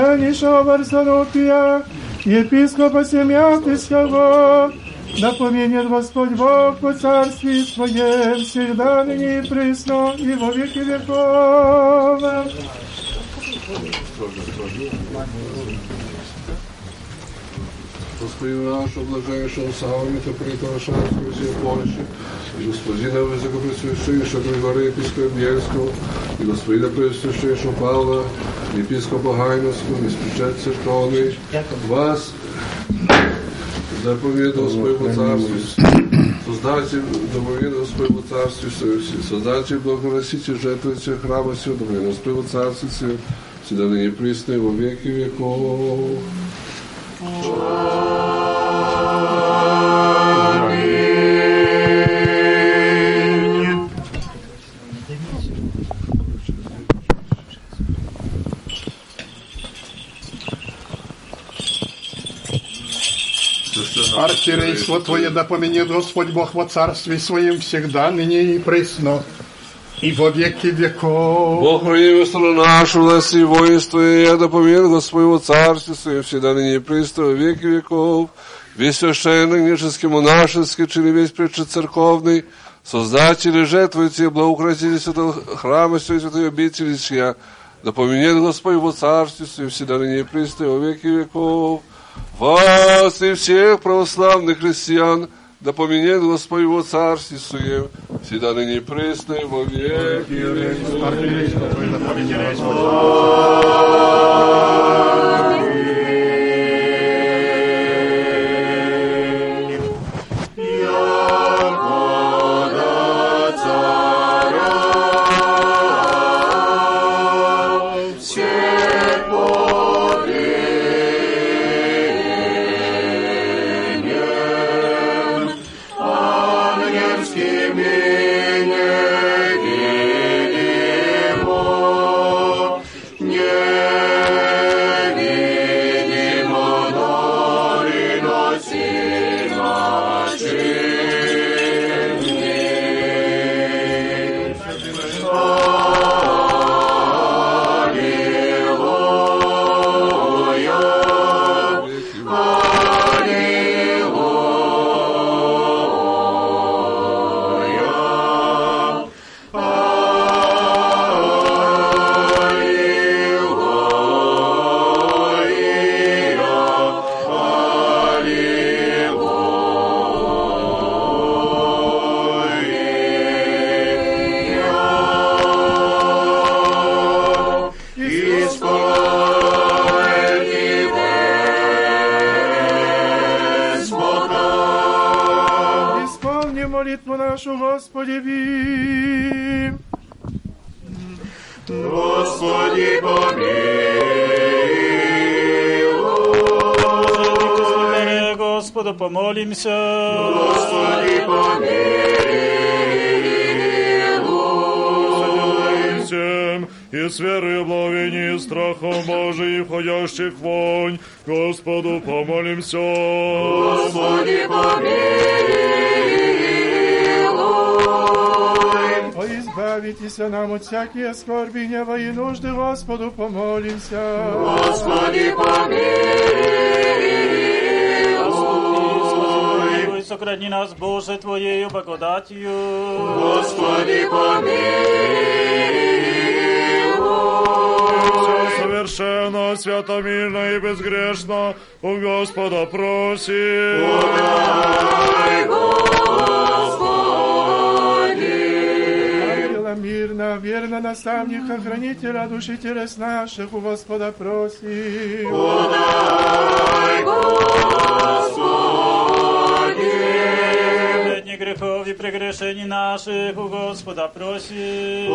Преосвященнейшего Варсонопия, епископа Семятыського, да поменет Господь Бог по царстве Своем, всегда ныне и присно, и во веки веков. Господина нашего блажайшего Савамита, Притошанского всей Польши, и господина Высокопресвященнейшего Григория епископа Бельского, и господина Пресвященнейшего Павла, епископа Гайновского, испечать церковный, вас заповедал своему царству, Создатель домовина своего царству, Создатель благоноситель жертвуйте храма всего домовина своего царства, всегда ныне присно и во веки веков. Архиерейство Твое да поменет Господь Бог во Царстве Своем всегда, ныне и пресно, и во веки веков. Бог страну нашу, власти и воинство, и да поменет Господь во Царстве Своем всегда, ныне и пресно, во веки веков. Весь священный, княжеский, монашеский, чили весь церковный, Создатели, жертвуйте, благоукротите святого храма, святой обители сия, да поменет Господь во Царстве Своем всегда, ныне и пресно, во веки веков. Вас и всех православных христиан, да поменет Господь его Царстве Своем, всегда ныне пресно и во веки Господи. Господи, Господи, Господу помолимся. Господи, Всем и с верой, благовением, и страхом Божиим, входящих вонь, Господу помолимся. Господи, О, избавитесь нам от всякие скорби, гнева и нужды, Господу помолимся. Господи, Господи, сохрани нас, Боже, Твоею благодатью. Господи, Все совершенно, свято, мирно и безгрешно у Господа просим. Ангела мирно, верно наставника, хранителя души телес наших, у Господа просим. Бедни грехов и прегрешений наших у Господа просим.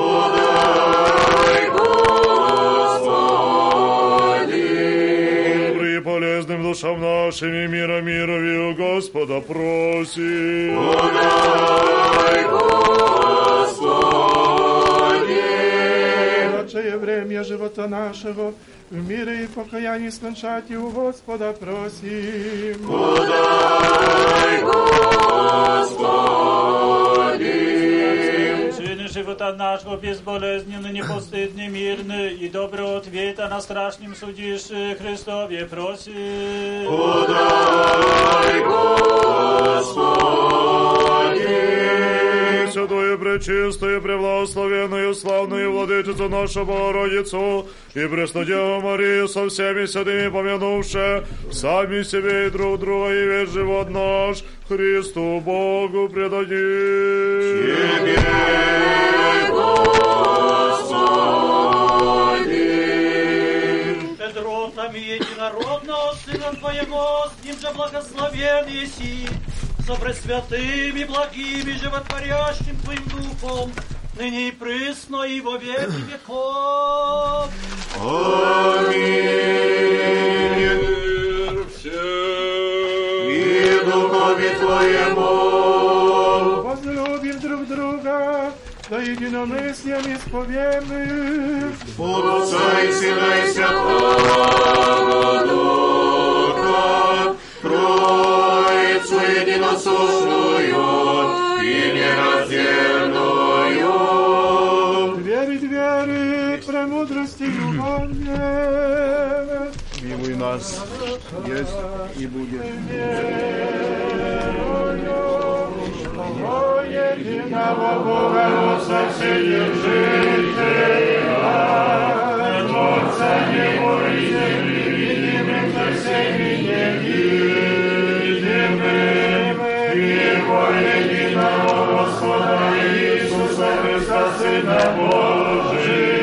Добрый и полезным душам нашим и мира мирови у Господа просим. же время живота нашего, в мире и покаянии скончать и у Господа просим. Подай, Господи! Чины живота нашего безболезненны, непостыдны, мирны, и доброго ответа на страшном судище Христове просим. Подай, Господи! Святую, пречистую, превласловенную, славную владычицу нашу Богородицу и Преснодеву Марию со всеми святыми помянувши, сами себе и друг друга и весь живот наш Христу Богу предадим. Педротами единородного Сына Твоего, с Ним же благословен еси, со пресвятыми, благими, животворящим Твоим Духом, ныне и присно, и во веки веков. Аминь. И Духове Твоему. Возлюбим друг друга, да единомыслием исповемы. Отца и Сына и Святого Нас, есть и будет. Единого Бога, Отца Вседержителя, Творца небо и земли, видимым за всеми невидимым, Его единого Господа Иисуса Христа, Сына Божия,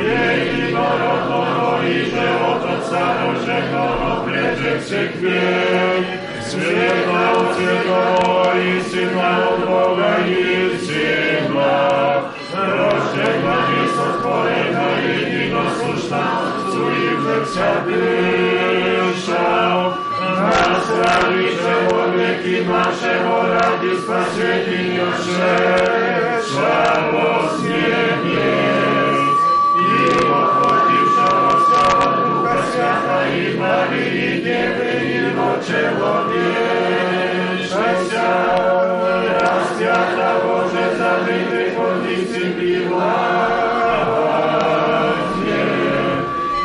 единородного и же от Отца рожденного прежде всех век, Света от святого и Сына от Бога и Сына, рожденного и сотворенного единосущно, суетно вся дыша, нас радуйся во веки нашего ради спасения шедшего Свята и Марии Девы Его человечеся, распята Боже забытых от дисциплин власти,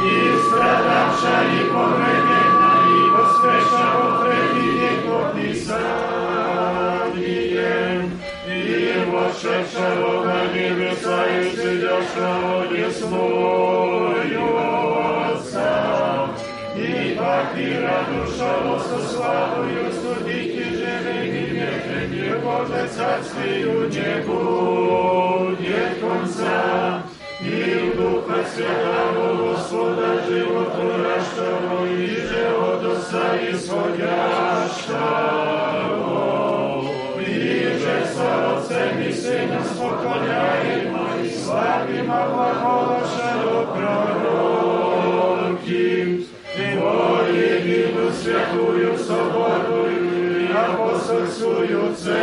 и страдавша и погребена, и воскресша во третий день по Писанием, и вошедшего на небеса и сидящего десную Отца, и похира душа со славою судить и живых и мертвых, и Боже царствию не будет конца, и в Духа Святого Господа животворящего, и же от Отца исходящего, и же со Отцем и Сыном споклоняемо, и славим оглаголошего пророки, Святую соборную и апостольскую церковь,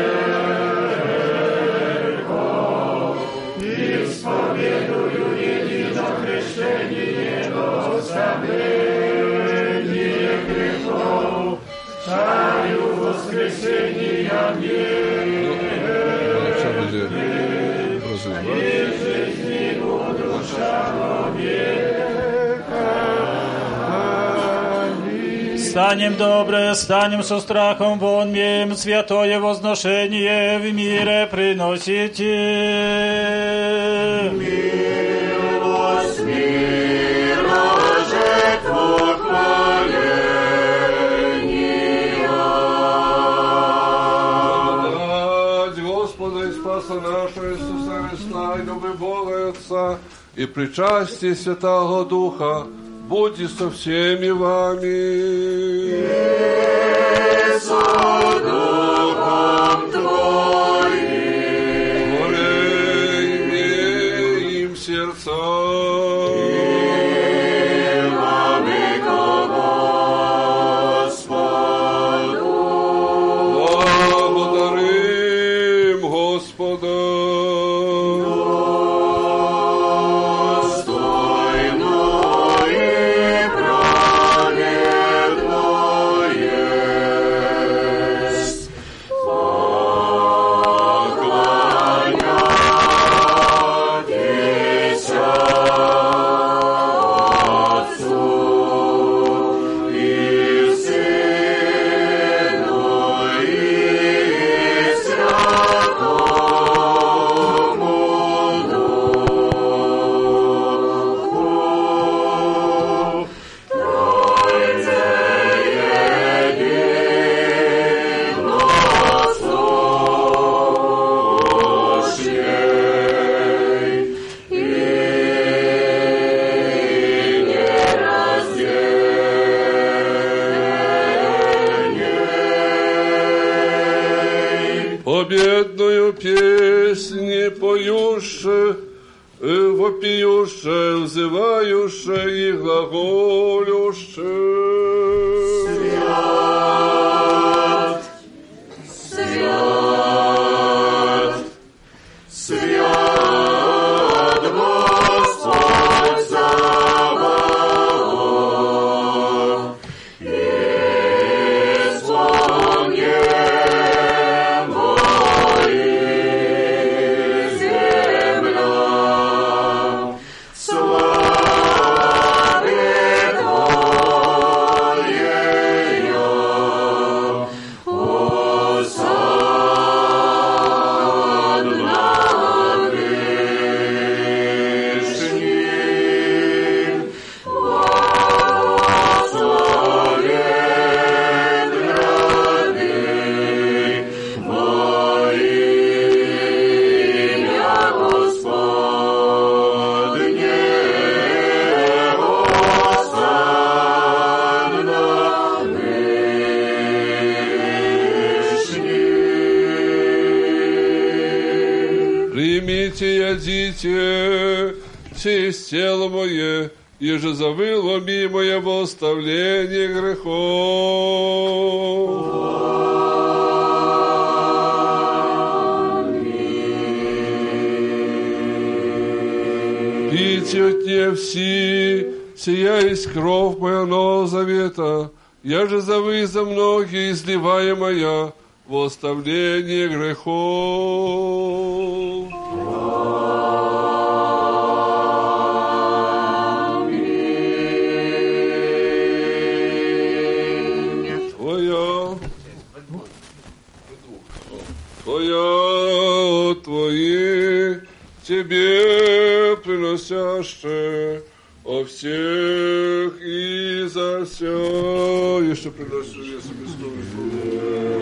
исповедую едино крещение до оставления грехов, царю воскресения и Станем добре, станем со страхом вон святое возношение в мире приносите. Милость мира, жертву и Спаса нашего Иисуса Христа, и Бога и Отца, и причастие Святого Духа, будьте со всеми вами. со духом же завы за многие изливаемая в оставление грехов. Железобетонный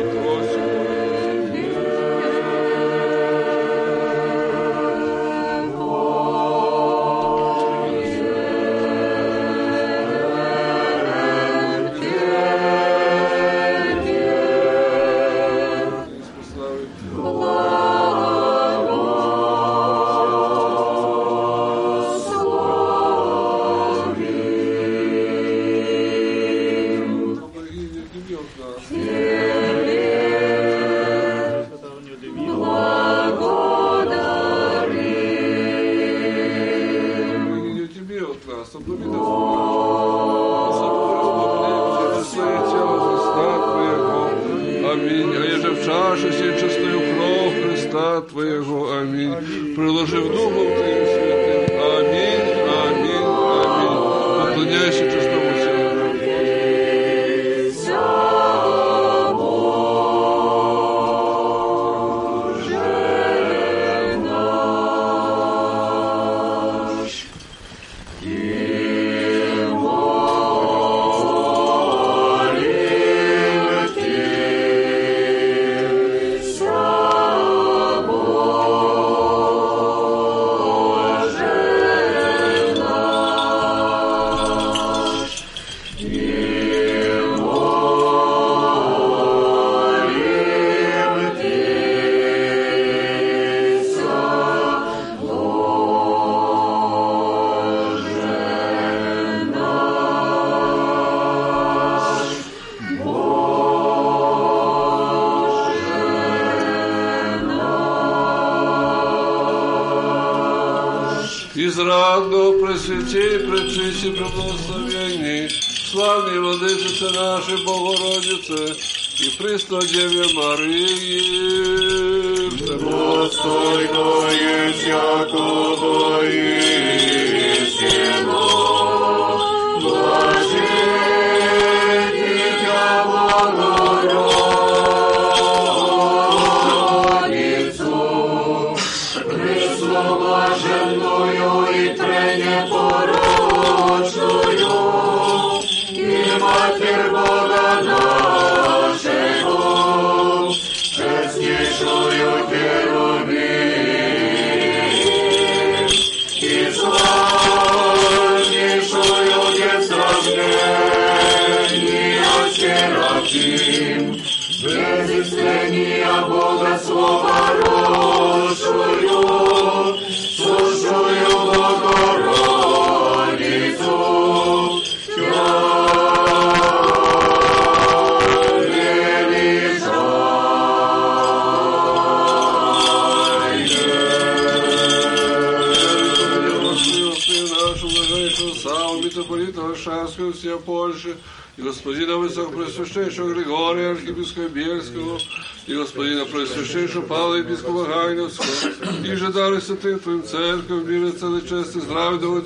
Jai Shri Brahma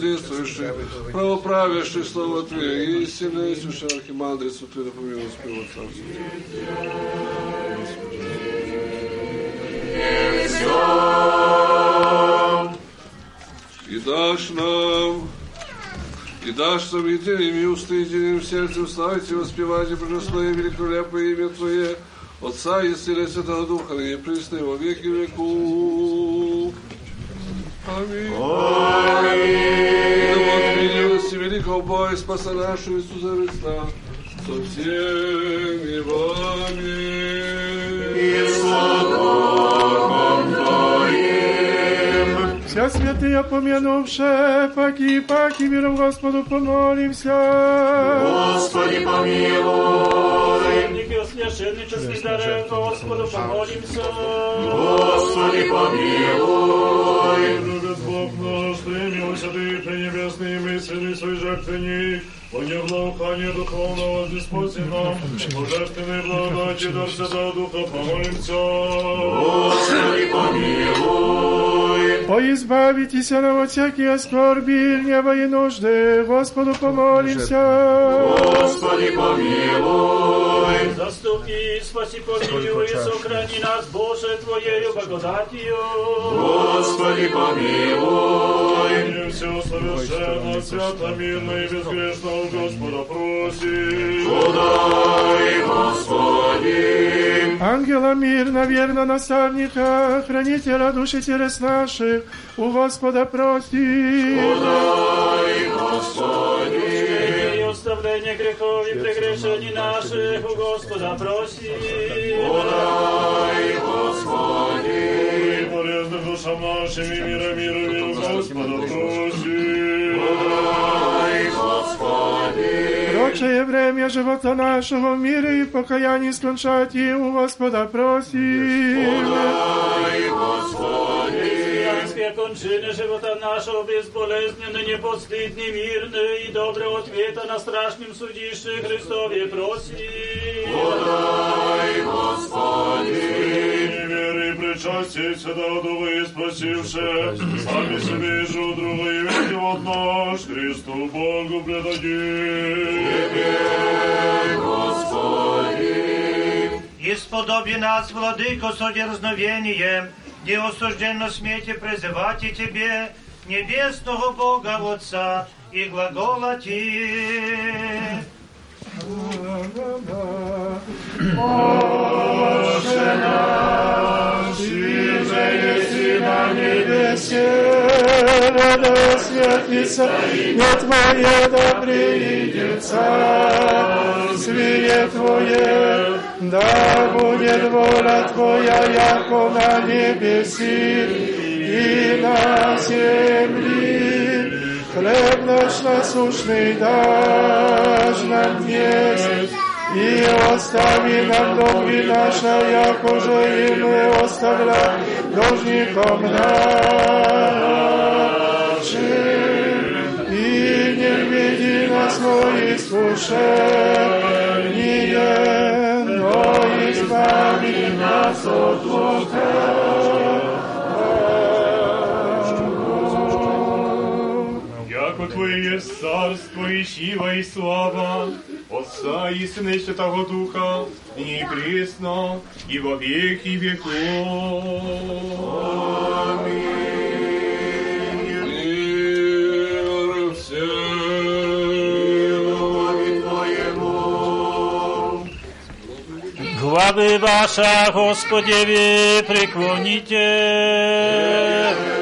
и здравия доводействующих, правоправящих слово Твое, истинное, и священный архимандрицу Ты напоминал Спило Царство. И дашь нам, и дашь нам едиными усты, единым сердцем и воспевать и благословить великолепное имя Твое, Отца и Сына и Святого Духа, ныне присно и во веки веков. Аминь. И да вот милости великого Бога и Спаса нашего Иисуса Христа со всеми вами. И со Духом Твоим. Вся святые помянувши, паки, паки, миром Господу помолимся. Господи, помилуй. Священники, священнический даре, Господу помолимся. Господи, помилуй. Бог наш, примил святые пренебесные мысли свои жертвенник, благоухание духовного Господь нам, божественной благодати дар Святого Духа помолимся. Господи, помилуй. О, избавитесь нам от всякие скорби, гнева и нужды, Господу помолимся. Господи, помилуй. Заступи, спаси, помилуй, сохрани нас, Боже, Твоею благодатью. Господи, помилуй. Все совершенно, свято, мирно и безгрешно у Господа просим. Подай, Господи. Ангела мирно, верно наставника, хранителя души телес наших, у Господа просим. Подай, Господи. И оставление грехов и прегрешений наших у Господа просим. Подай, Господи. И полезным душам нашим и мира мира у Господа просим. Подай, Господи. Прочее время живота нашего в мире и в покаянии скончать и у Господа просим. Подай, Господи. Христианские кончины живота нашего безболезненно, непостыдны, мирны и доброго ответа на страшном судище Христове просим. Подай, Господи. И веры и причастие Святого Духа и спасивше, сами себе и жу друга и весь живот наш Христу Богу предадим. Господи. Исподоби нас, Владыко, со дерзновением, где осужденно смейте призывать и Тебе, небесного Бога Отца, и глаголати. Отче наш, иже еси на небесе, да святится имя Твое, да приидет царствие Твое, да будет воля Твоя, яко на небеси и на земли. Хлеб наш насущный дашь нам днесь, и остави нам долги наши, яко же и мы оставляем должником нашим. И не введи нас в искушение, но избави нас от лукавого. Яко Твое есть царство и сила и слава, Отца и Сына и Святого Духа, и не пресно, и во веки веков. Мир всем. Главы ваша, Господеви, преклоните. Благодатью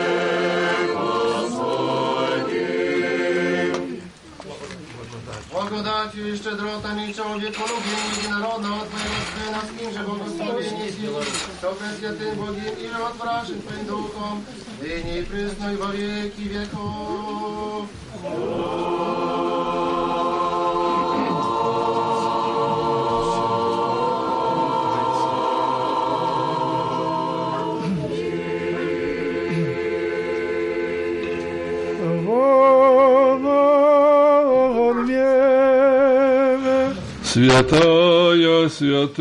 и щедротами человеколюбия единородного Твоего Сына нас им же благословение силы, все пресвятым Богим и животворящим Твоим Духом, ныне и присно и во веки веков. Святая святым.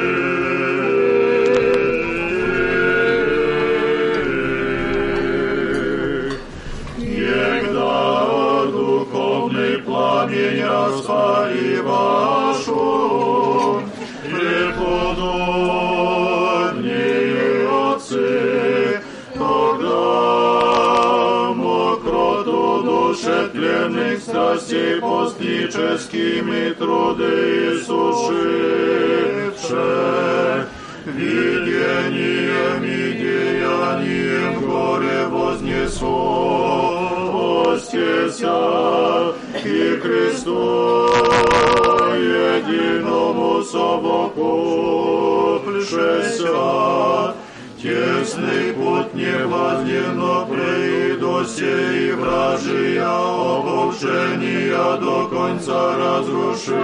постническими труды иссушивших, видением и деянием горе вознесостеся и кресту единому совокупшеся. Тесный путь невозденно придосе и вражия обрушения до конца разрушите.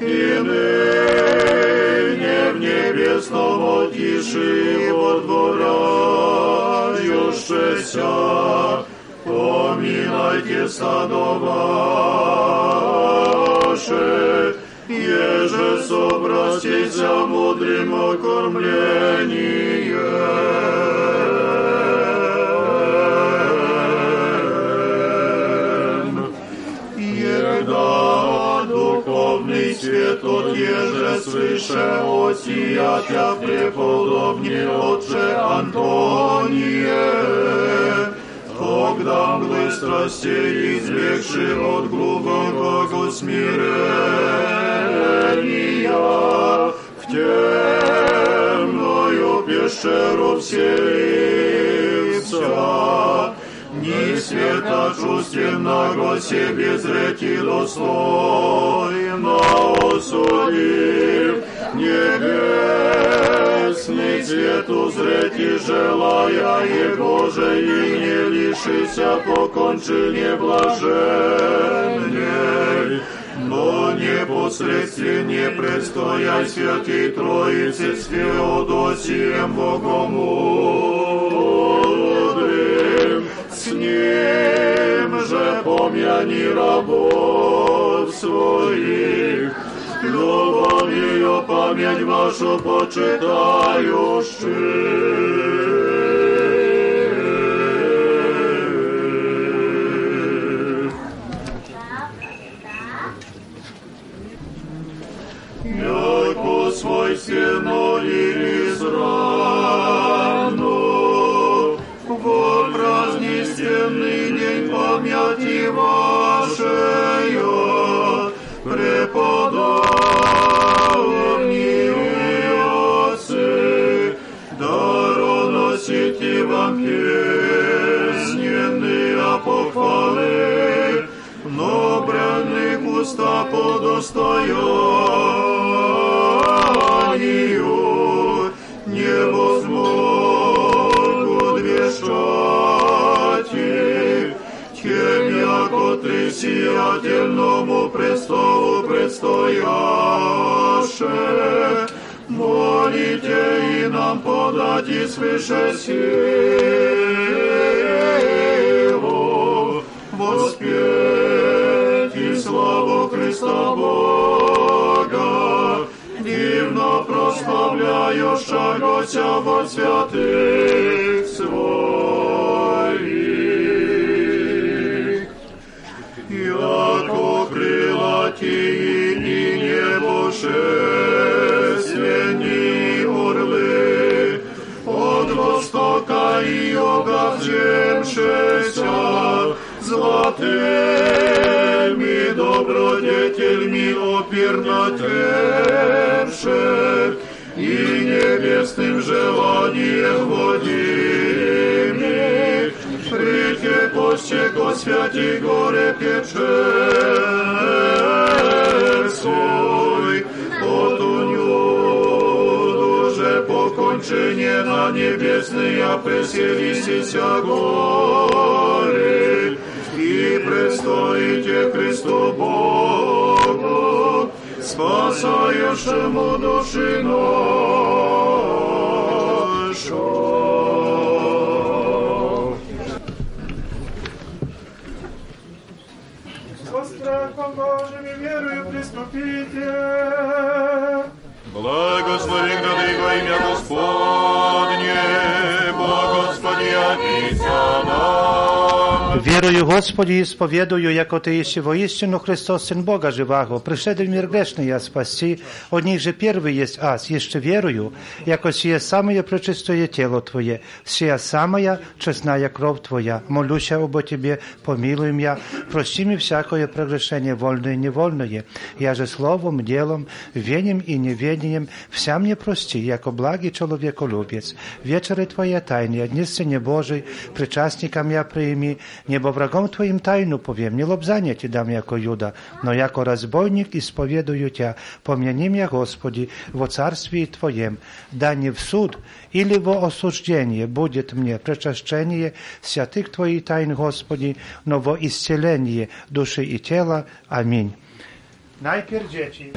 И ныне в небесном тиши водворяющееся, поминайте стадо ваше, еже собрастися мудрым окормлением. еже свыше осиятя преподобнее отже Антония, Тогда мглы страстей избегши от глубокого смирения, в темную пещеру вселился, ни света чувственного себе зрети достойно осудив, Свет узрети желая Его же и не лишися покончения блаженней, но непосредственно предстоя святей Троице с Феодосием Богом мудрым, с ним же помяни рабов своих, любовью память вашу już предстояше, молите и нам подать и свыше силу, воспеть славу Христа Бога, дивно прославляющегося во святых своих. przezmieni orły, od wostoka i ogawdziem sześcia, złotymi dobrodzietelmi opiernatewsze i niebieskim żelaniem wodzimy. Przyjdzie poście go święci gore pieprzerską. Покончение на небесные преселися горе, и предстоите Христу Богу, спасающему души нашу. Страхом Божьим верою приступите. Благослови грады во имя Господне, Бо Господи, обися нам. Wieruję Господи i spowieduję, jako Ty jeśli woistину Chrystus, Syn Boga żywego, przyszedł w mir grzeszny ja spасти, od nich że pierwszy jest as, jeszcze wieruję, jako sije samое пречистое тело Твое, сия самая честная кровь Твоя, молюся обо Тебе, помилуй меня, прости мне всякое прегрешение, вольное и невольное, я же словом, делом, вением и неведением, вся мне прости, яко благий человеколюбец. Вечеры Твоя тайны, одни Сыне Божий, причастникам я прими, небо врагом Твоим тайну повем, не лобзание Ти дам, яко Юда, но яко разбойник исповедую Тя, помяни меня, Господи, во царстве Твоем, да не в суд или во осуждение будет мне причащение святых Твоих тайн, Господи, но во исцеление души и тела. Аминь. Najpierw dzieci.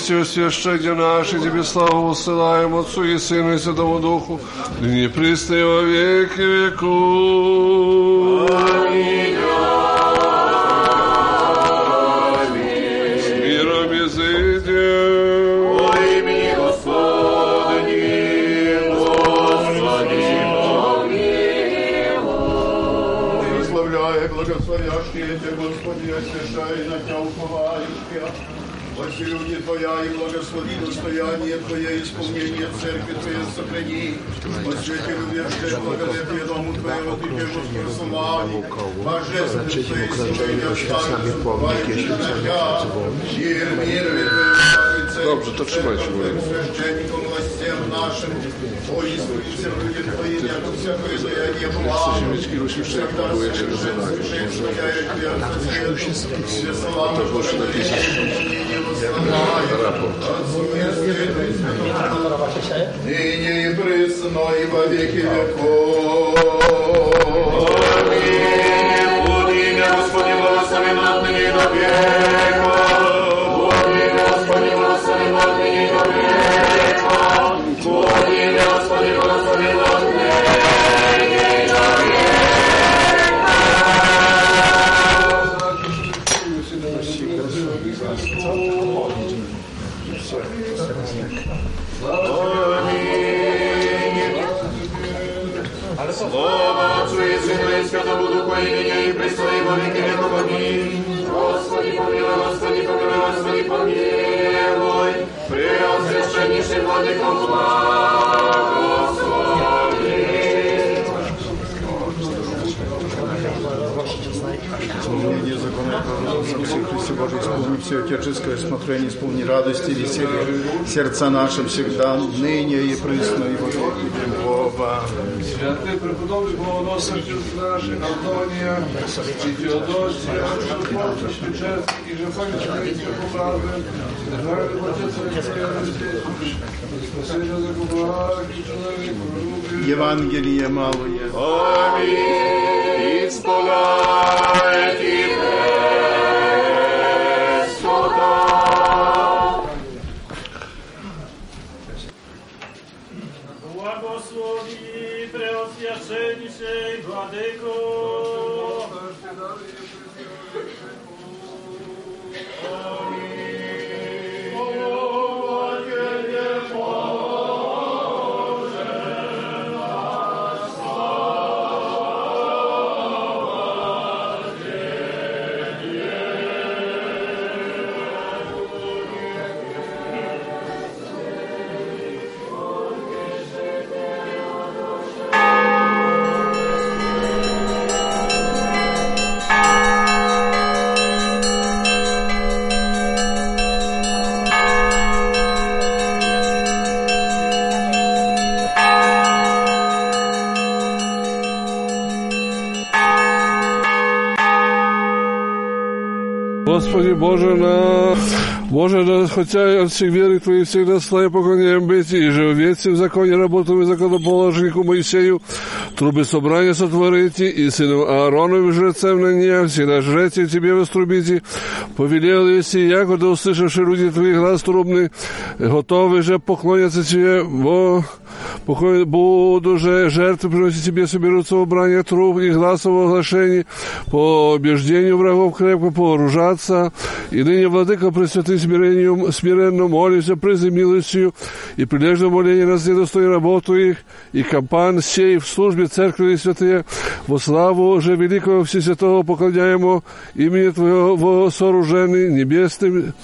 Яко Ты все священник наш, и Тебе славу посылаем Отцу и Сыну и Святому Духу, ныне присно и во веки помилуй. Благословляя, благословящие Тебя, Господи, освящай на Тебя. Очи люди Твоя и благослови достояние Твое, исполнение церкви Твоей сохрани. Освети любящее благодетие Дому Твоего, Ты Тебе прослави. Божественный Твоей служение остави, забывайте на Тебя. Мир, мир, Dobrze, to trzymajcie moje. Священником властям нашим, о, исправите люди Твои, яко всякое даяние благо. Всегда Ныне и присно и во веки веков. Аминь. Буди имя Господне благословено отныне и до века. Отеческое смотрение, исполни радости и веселье сердца наши всегда, ныне и присно и во веки веков. Святый преподобный Богоносный Отец наш, Антония, и Теодосия, Шапотов, Печерский, и же память Христия Поправы, Здравый Отец Евангелие малое. Аминь. Исполняйте Adeko. хотя от всех веры Твоих всегда славе поклоняем быть, и же в ветхом законе работаем и законоположнику Моисею, трубы собрания сотворите, и сыну Аароновым жрецем на ней, всегда жрете Тебе вострубите, повелел еси, яко да услышавши люди Твои глаз трубный, готовы же поклоняться Тебе, во Покой буду же жертвы приносить тебе, соберутся в брание труп и гласов оглашений, по убеждению врагов крепко пооружаться. И ныне, Владыка, Пресвятый смирением, смиренно молимся, призы милостью и прилежно моление нас недостойно работу их, и компан сей в службе церкви святые, во славу же великого Всесвятого поклоняемо имени Твоего сооружений небесным,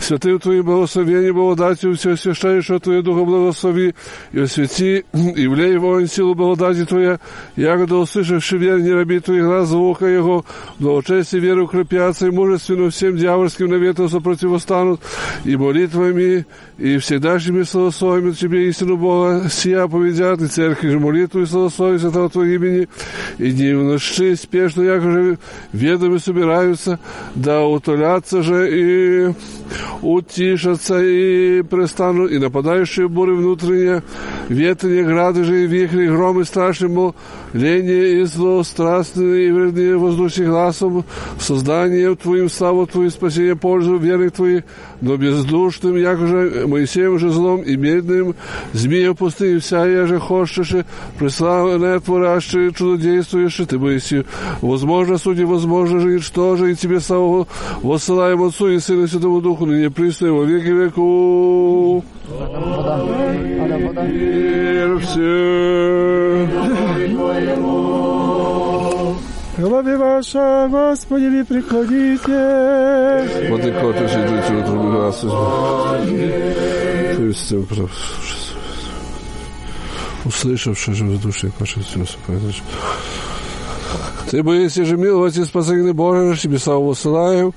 святым Твоим благословением, благодатью, все освящающего Твое Духа благослови, и освети, и влей воин силу благодати Твоя, ягода услышавши верни раби Твоих глаз звука Его, благочестие веры укрепятся, и мужественно всем дьявольским наветам сопротивостанут, и молитвами, и всегдашними славословиями Тебе истину Бога сия поведят, и церкви же молитву и славословие Святого Твоего имени, и не в ночи спешно, яко же ведомы собираются, да утолятся же и утишатся и престанут, и нападающие буры внутренние, ветрные грады же и вихри, громы страшные, мол, лени и зло, страстные и вредные воздушных глазом, созданием Твоим, славу Твою, спасение, пользу верных Твоих, но бездушным, яко же Моисеем же злом и медным, змея пустыни, вся я же хочешь, преславная творящая, чудодействуешь, Ты Моисей, возможно, судьи, возможно же, и что же, и Тебе славу воссылаем Отцу и Сыну Святому Духу, ныне присно во веки веку. Мир всем. Голови ваша, Господи, ви приходите. Вот и кот же идут в другой раз. То услышавши же в душе вашей все Ты боишься же миловать и спасения Божия, тебе славу высылаем,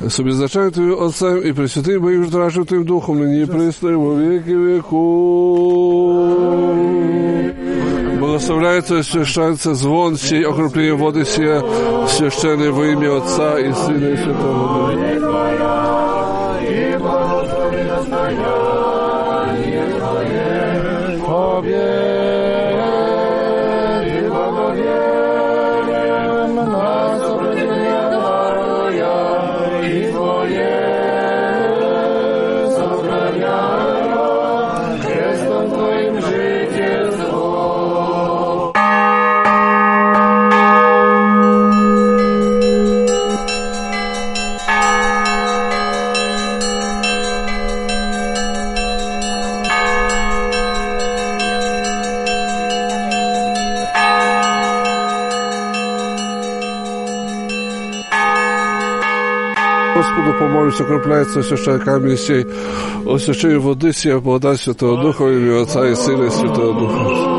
с обезначаем Твоим Отцем и Пресвятым Боим Ждрашим Твоим Духом, ныне и пресно, и во веки веку. Благословляется и свящается звон сей, окрупление воды сия, священное во имя Отца и Сына и Святого Духа. Окропляется священный камень сей, освящение воды сия, благодать Святого Духа, имя Отца и Сына и Святого Духа.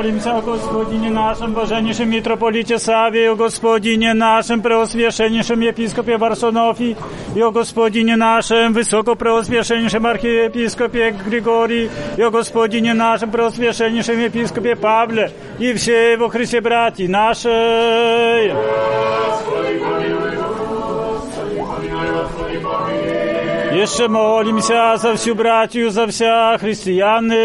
Молимся о Господине нашем, Боженнейшем митрополите Саве, о Господине нашем, преосвященнейшем епископе Варсонофе, и о Господине нашем, высокопреосвященнейшем архиепископе Григории, и о Господине нашем, преосвященнейшем епископе Павле, и все во Христе братья наши. Jeszcze молимся за всю братью, за вся христианы.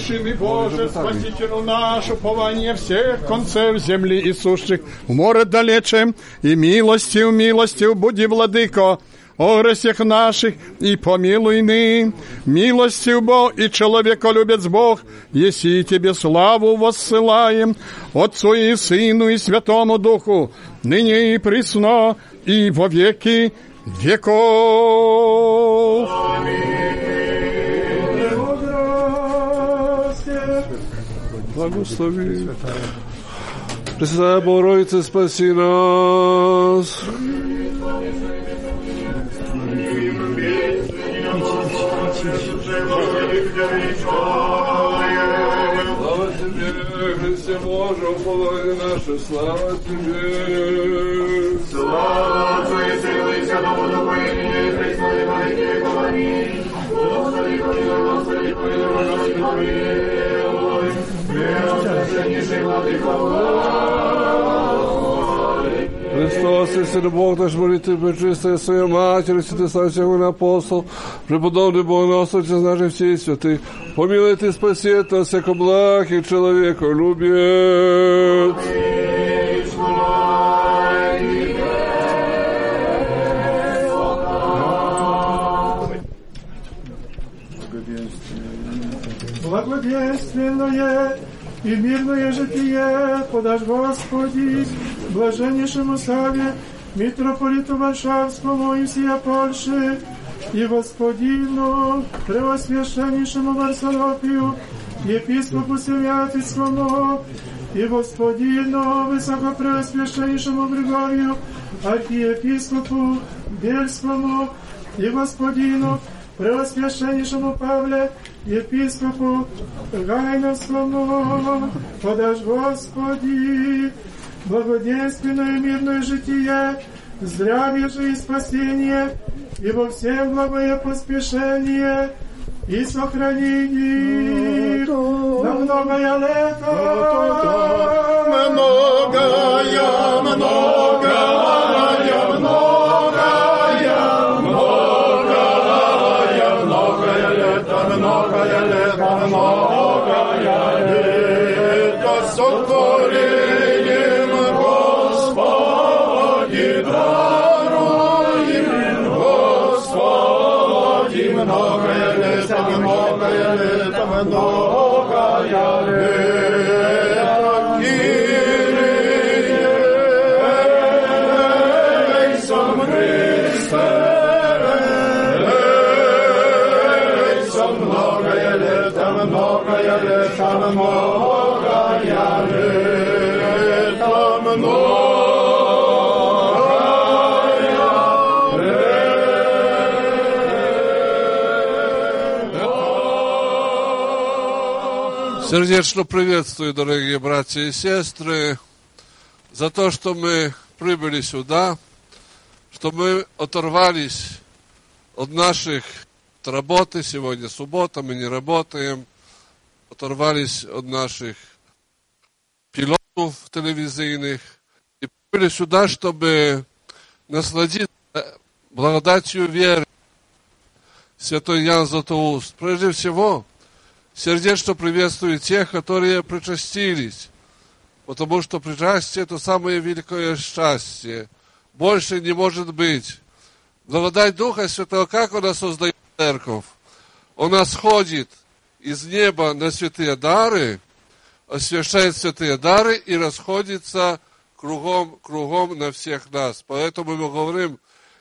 Услыши, ми Боже, Спасителю наш, упование всех концев земли и сущих, в море далече, и милостью, милостью буди, владыко, о гресях наших, и помилуй ны, милостью Бог и человеколюбец Бог, еси Тебе славу воссылаем, Отцу и Сыну и Святому Духу, ныне и присно, и во веки веков. благослови. Пресвятая Богородица, спаси нас. Слава Тебе, Христе Боже, упование наше, слава Тебе. Слава Отцу и Сыну и Святому Духу, и Нине, Христове, Марине, Аминь. Господи, помилуй, Господи, помилуй, Господи, помилуй. Христос, истинный Бог наш, молитвы пречистая Своя Матерь, Святый Славий Всякого апостол, преподобный Богоносец, наших всей святых, помилуй Ты, спаси от нас, всяко благ и человека любец. Благоденственное и мирное житие подашь Господи, блаженнейшему Саве, митрополиту Варшавскому и всея Польши, и господину, преосвященнейшему Варсонофию, епископу Семятицкому, и господину, высокопреосвященнейшему Григорию, архиепископу Бельскому, и господину, преосвященнейшему Павле, епископу Гайновскому, подашь Господи, благоденственное и мирное житие, здравие же и спасение, и во всем благое поспешение, и сохранение. На многое лето. Многое, многое, многое, лето сотворим, Господи, даруем, Господи, многое лето, многое лето, Сердечно приветствую, дорогие братья и сестры, за то, что мы прибыли сюда, что мы оторвались от наших от работы. Сегодня суббота, мы не работаем. Оторвались от наших пилотов телевизийных и прибыли сюда, чтобы насладиться благодатью веры. Святой Ян Златоуст. Прежде всего, сердечно приветствую тех, которые причастились, потому что причастие – это самое великое счастье. Больше не может быть. Благодать Духа Святого, как Он создает церковь? Он сходит из неба на святые дары, освящает святые дары и расходится кругом, кругом на всех нас. Поэтому мы говорим,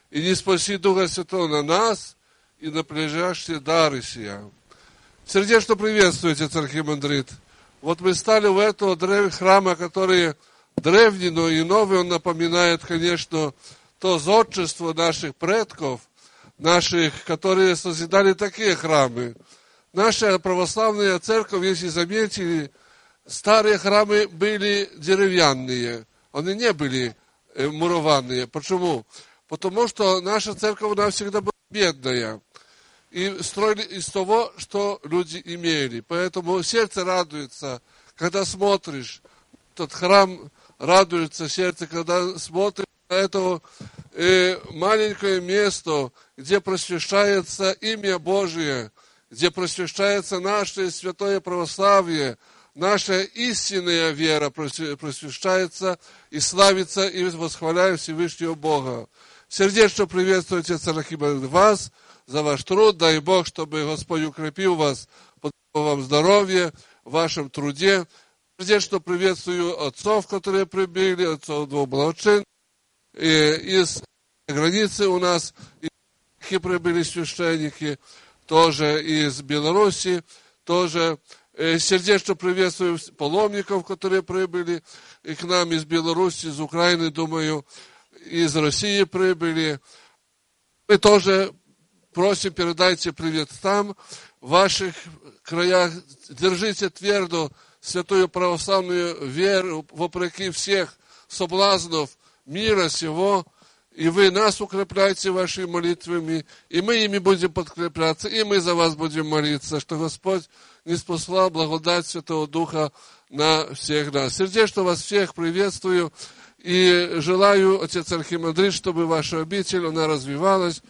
и не спаси Духа Святого на нас, и на прилежащие дары сия. Сердечно приветствуйте, Цархимандрит. Вот мы стали в этого древ... храма, который древний, но и новый, он напоминает, конечно, то зодчество наших предков, наших, которые созидали такие храмы. Наша православная церковь, если заметили, старые храмы были деревянные, они не были э, мурованные. Почему? Потому что наша церковь, она всегда была бедная и строили из того, что люди имели. Поэтому сердце радуется, когда смотришь этот храм, радуется сердце, когда смотришь на это э, маленькое место, где просвещается имя Божие, где просвещается наше святое православие, наша истинная вера просвещается и славится и восхваляет Всевышнего Бога. Сердечно приветствую Отец Арахима вас, за ваш труд. Дай Бог, чтобы Господь укрепил вас, подарил вам здоровье в вашем труде. Сердечно приветствую отцов, которые прибыли, отцов двух благочин. И из границы у нас и прибыли священники, тоже из Беларуси, тоже сердечно приветствую паломников, которые прибыли и к нам из Беларуси, из Украины, думаю, из России прибыли. Мы тоже просим, передайте привет там, в ваших краях. Держите твердо святую православную веру, вопреки всех соблазнов мира сего. и вы нас укрепляете вашими молитвами, и мы ими будем подкрепляться, и мы за вас будем молиться, что Господь не спасла благодать Святого Духа на всех нас. Сердечно вас всех приветствую и желаю, Отец Архимандрит, чтобы ваша обитель, она развивалась,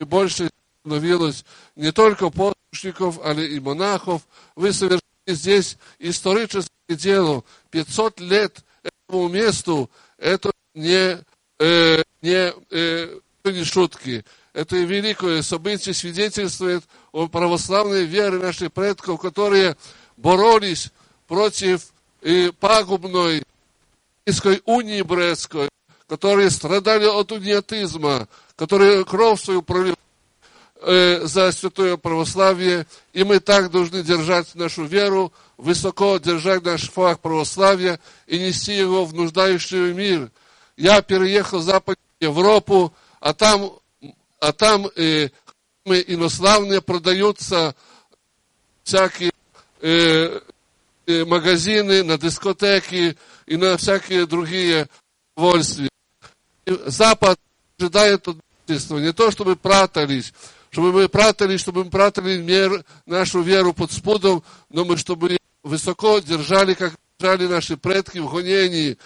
и больше становилось не только послушников, але и монахов. Вы совершили здесь историческое дело. 500 лет этому месту, это не, э, не, э, не шутки. Это великое событие свидетельствует о православной вере наших предков, которые боролись против и пагубной Российской унии Брестской, которые страдали от униатизма, которые кровь свою пролили э, за святое православие, и мы так должны держать нашу веру, высоко держать наш флаг православия и нести его в нуждающий мир. Я переехал в Западную Европу, а там, а там э, инославные продаются всякие э, э, магазины, на дискотеки и на всякие другие удовольствия. Запад ожидает от не то, чтобы прятались, чтобы мы прятались, чтобы мы прятали мер, нашу веру под спудом, но мы, чтобы высоко держали, как держали наши предки в гонении,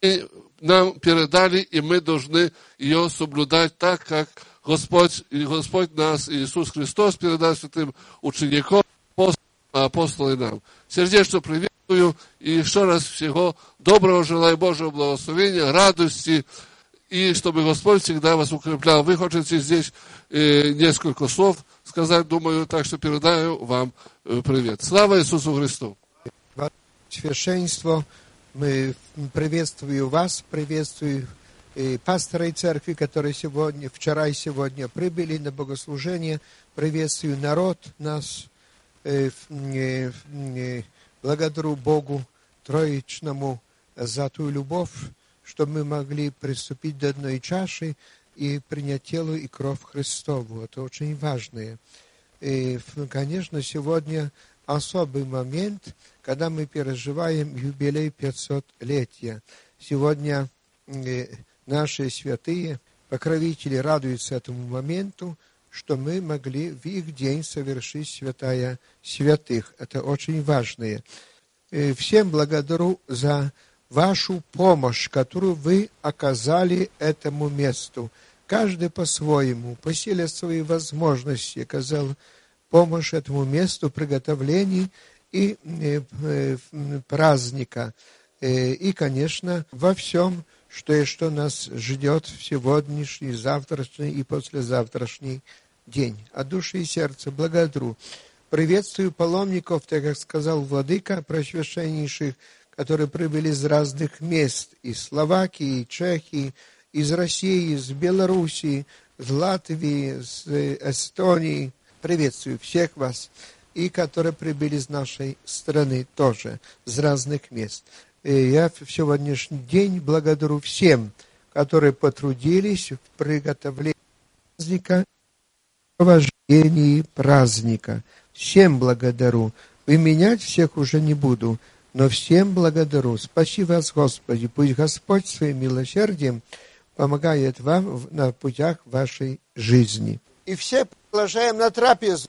и нам передали, и мы должны ее соблюдать так, как Господь, и Господь нас, Иисус Христос передал святым ученикам, апостолы нам. Сердечно приветствую и еще раз всего доброго желаю Божьего благословения, радости, и чтобы Господь всегда вас укреплял. Вы хотите здесь э, несколько слов сказать, думаю, так что передаю вам э, привет. Слава Иисусу Христу! Священство, мы приветствую вас, приветствую и пасторы церкви, которые сегодня, вчера и сегодня прибыли на богослужение. Приветствую народ нас. Э, э, э, благодарю Богу Троичному за ту любовь, что мы могли приступить до одной чаши и принять тело и кровь Христову. Это очень важное. И, конечно, сегодня особый момент, когда мы переживаем юбилей 500-летия. Сегодня наши святые покровители радуются этому моменту, что мы могли в их день совершить святая святых. Это очень важное. И всем благодарю за вашу помощь, которую вы оказали этому месту. Каждый по-своему, по силе своей возможности оказал помощь этому месту приготовлений и э, э, праздника. Э, и, конечно, во всем, что и что нас ждет в сегодняшний, завтрашний и послезавтрашний день. От души и сердца благодарю. Приветствую паломников, так как сказал Владыка, просвященнейших, которые прибыли из разных мест, из Словакии, Чехии, из России, из Белоруссии, из Латвии, из Эстонии. Приветствую всех вас, и которые прибыли из нашей страны тоже, из разных мест. И я в сегодняшний день благодарю всем, которые потрудились в приготовлении праздника, в праздника. Всем благодарю. Выменять всех уже не буду но всем благодарю. Спасибо вас, Господи. Пусть Господь своим милосердием помогает вам на путях вашей жизни. И все продолжаем на трапезу.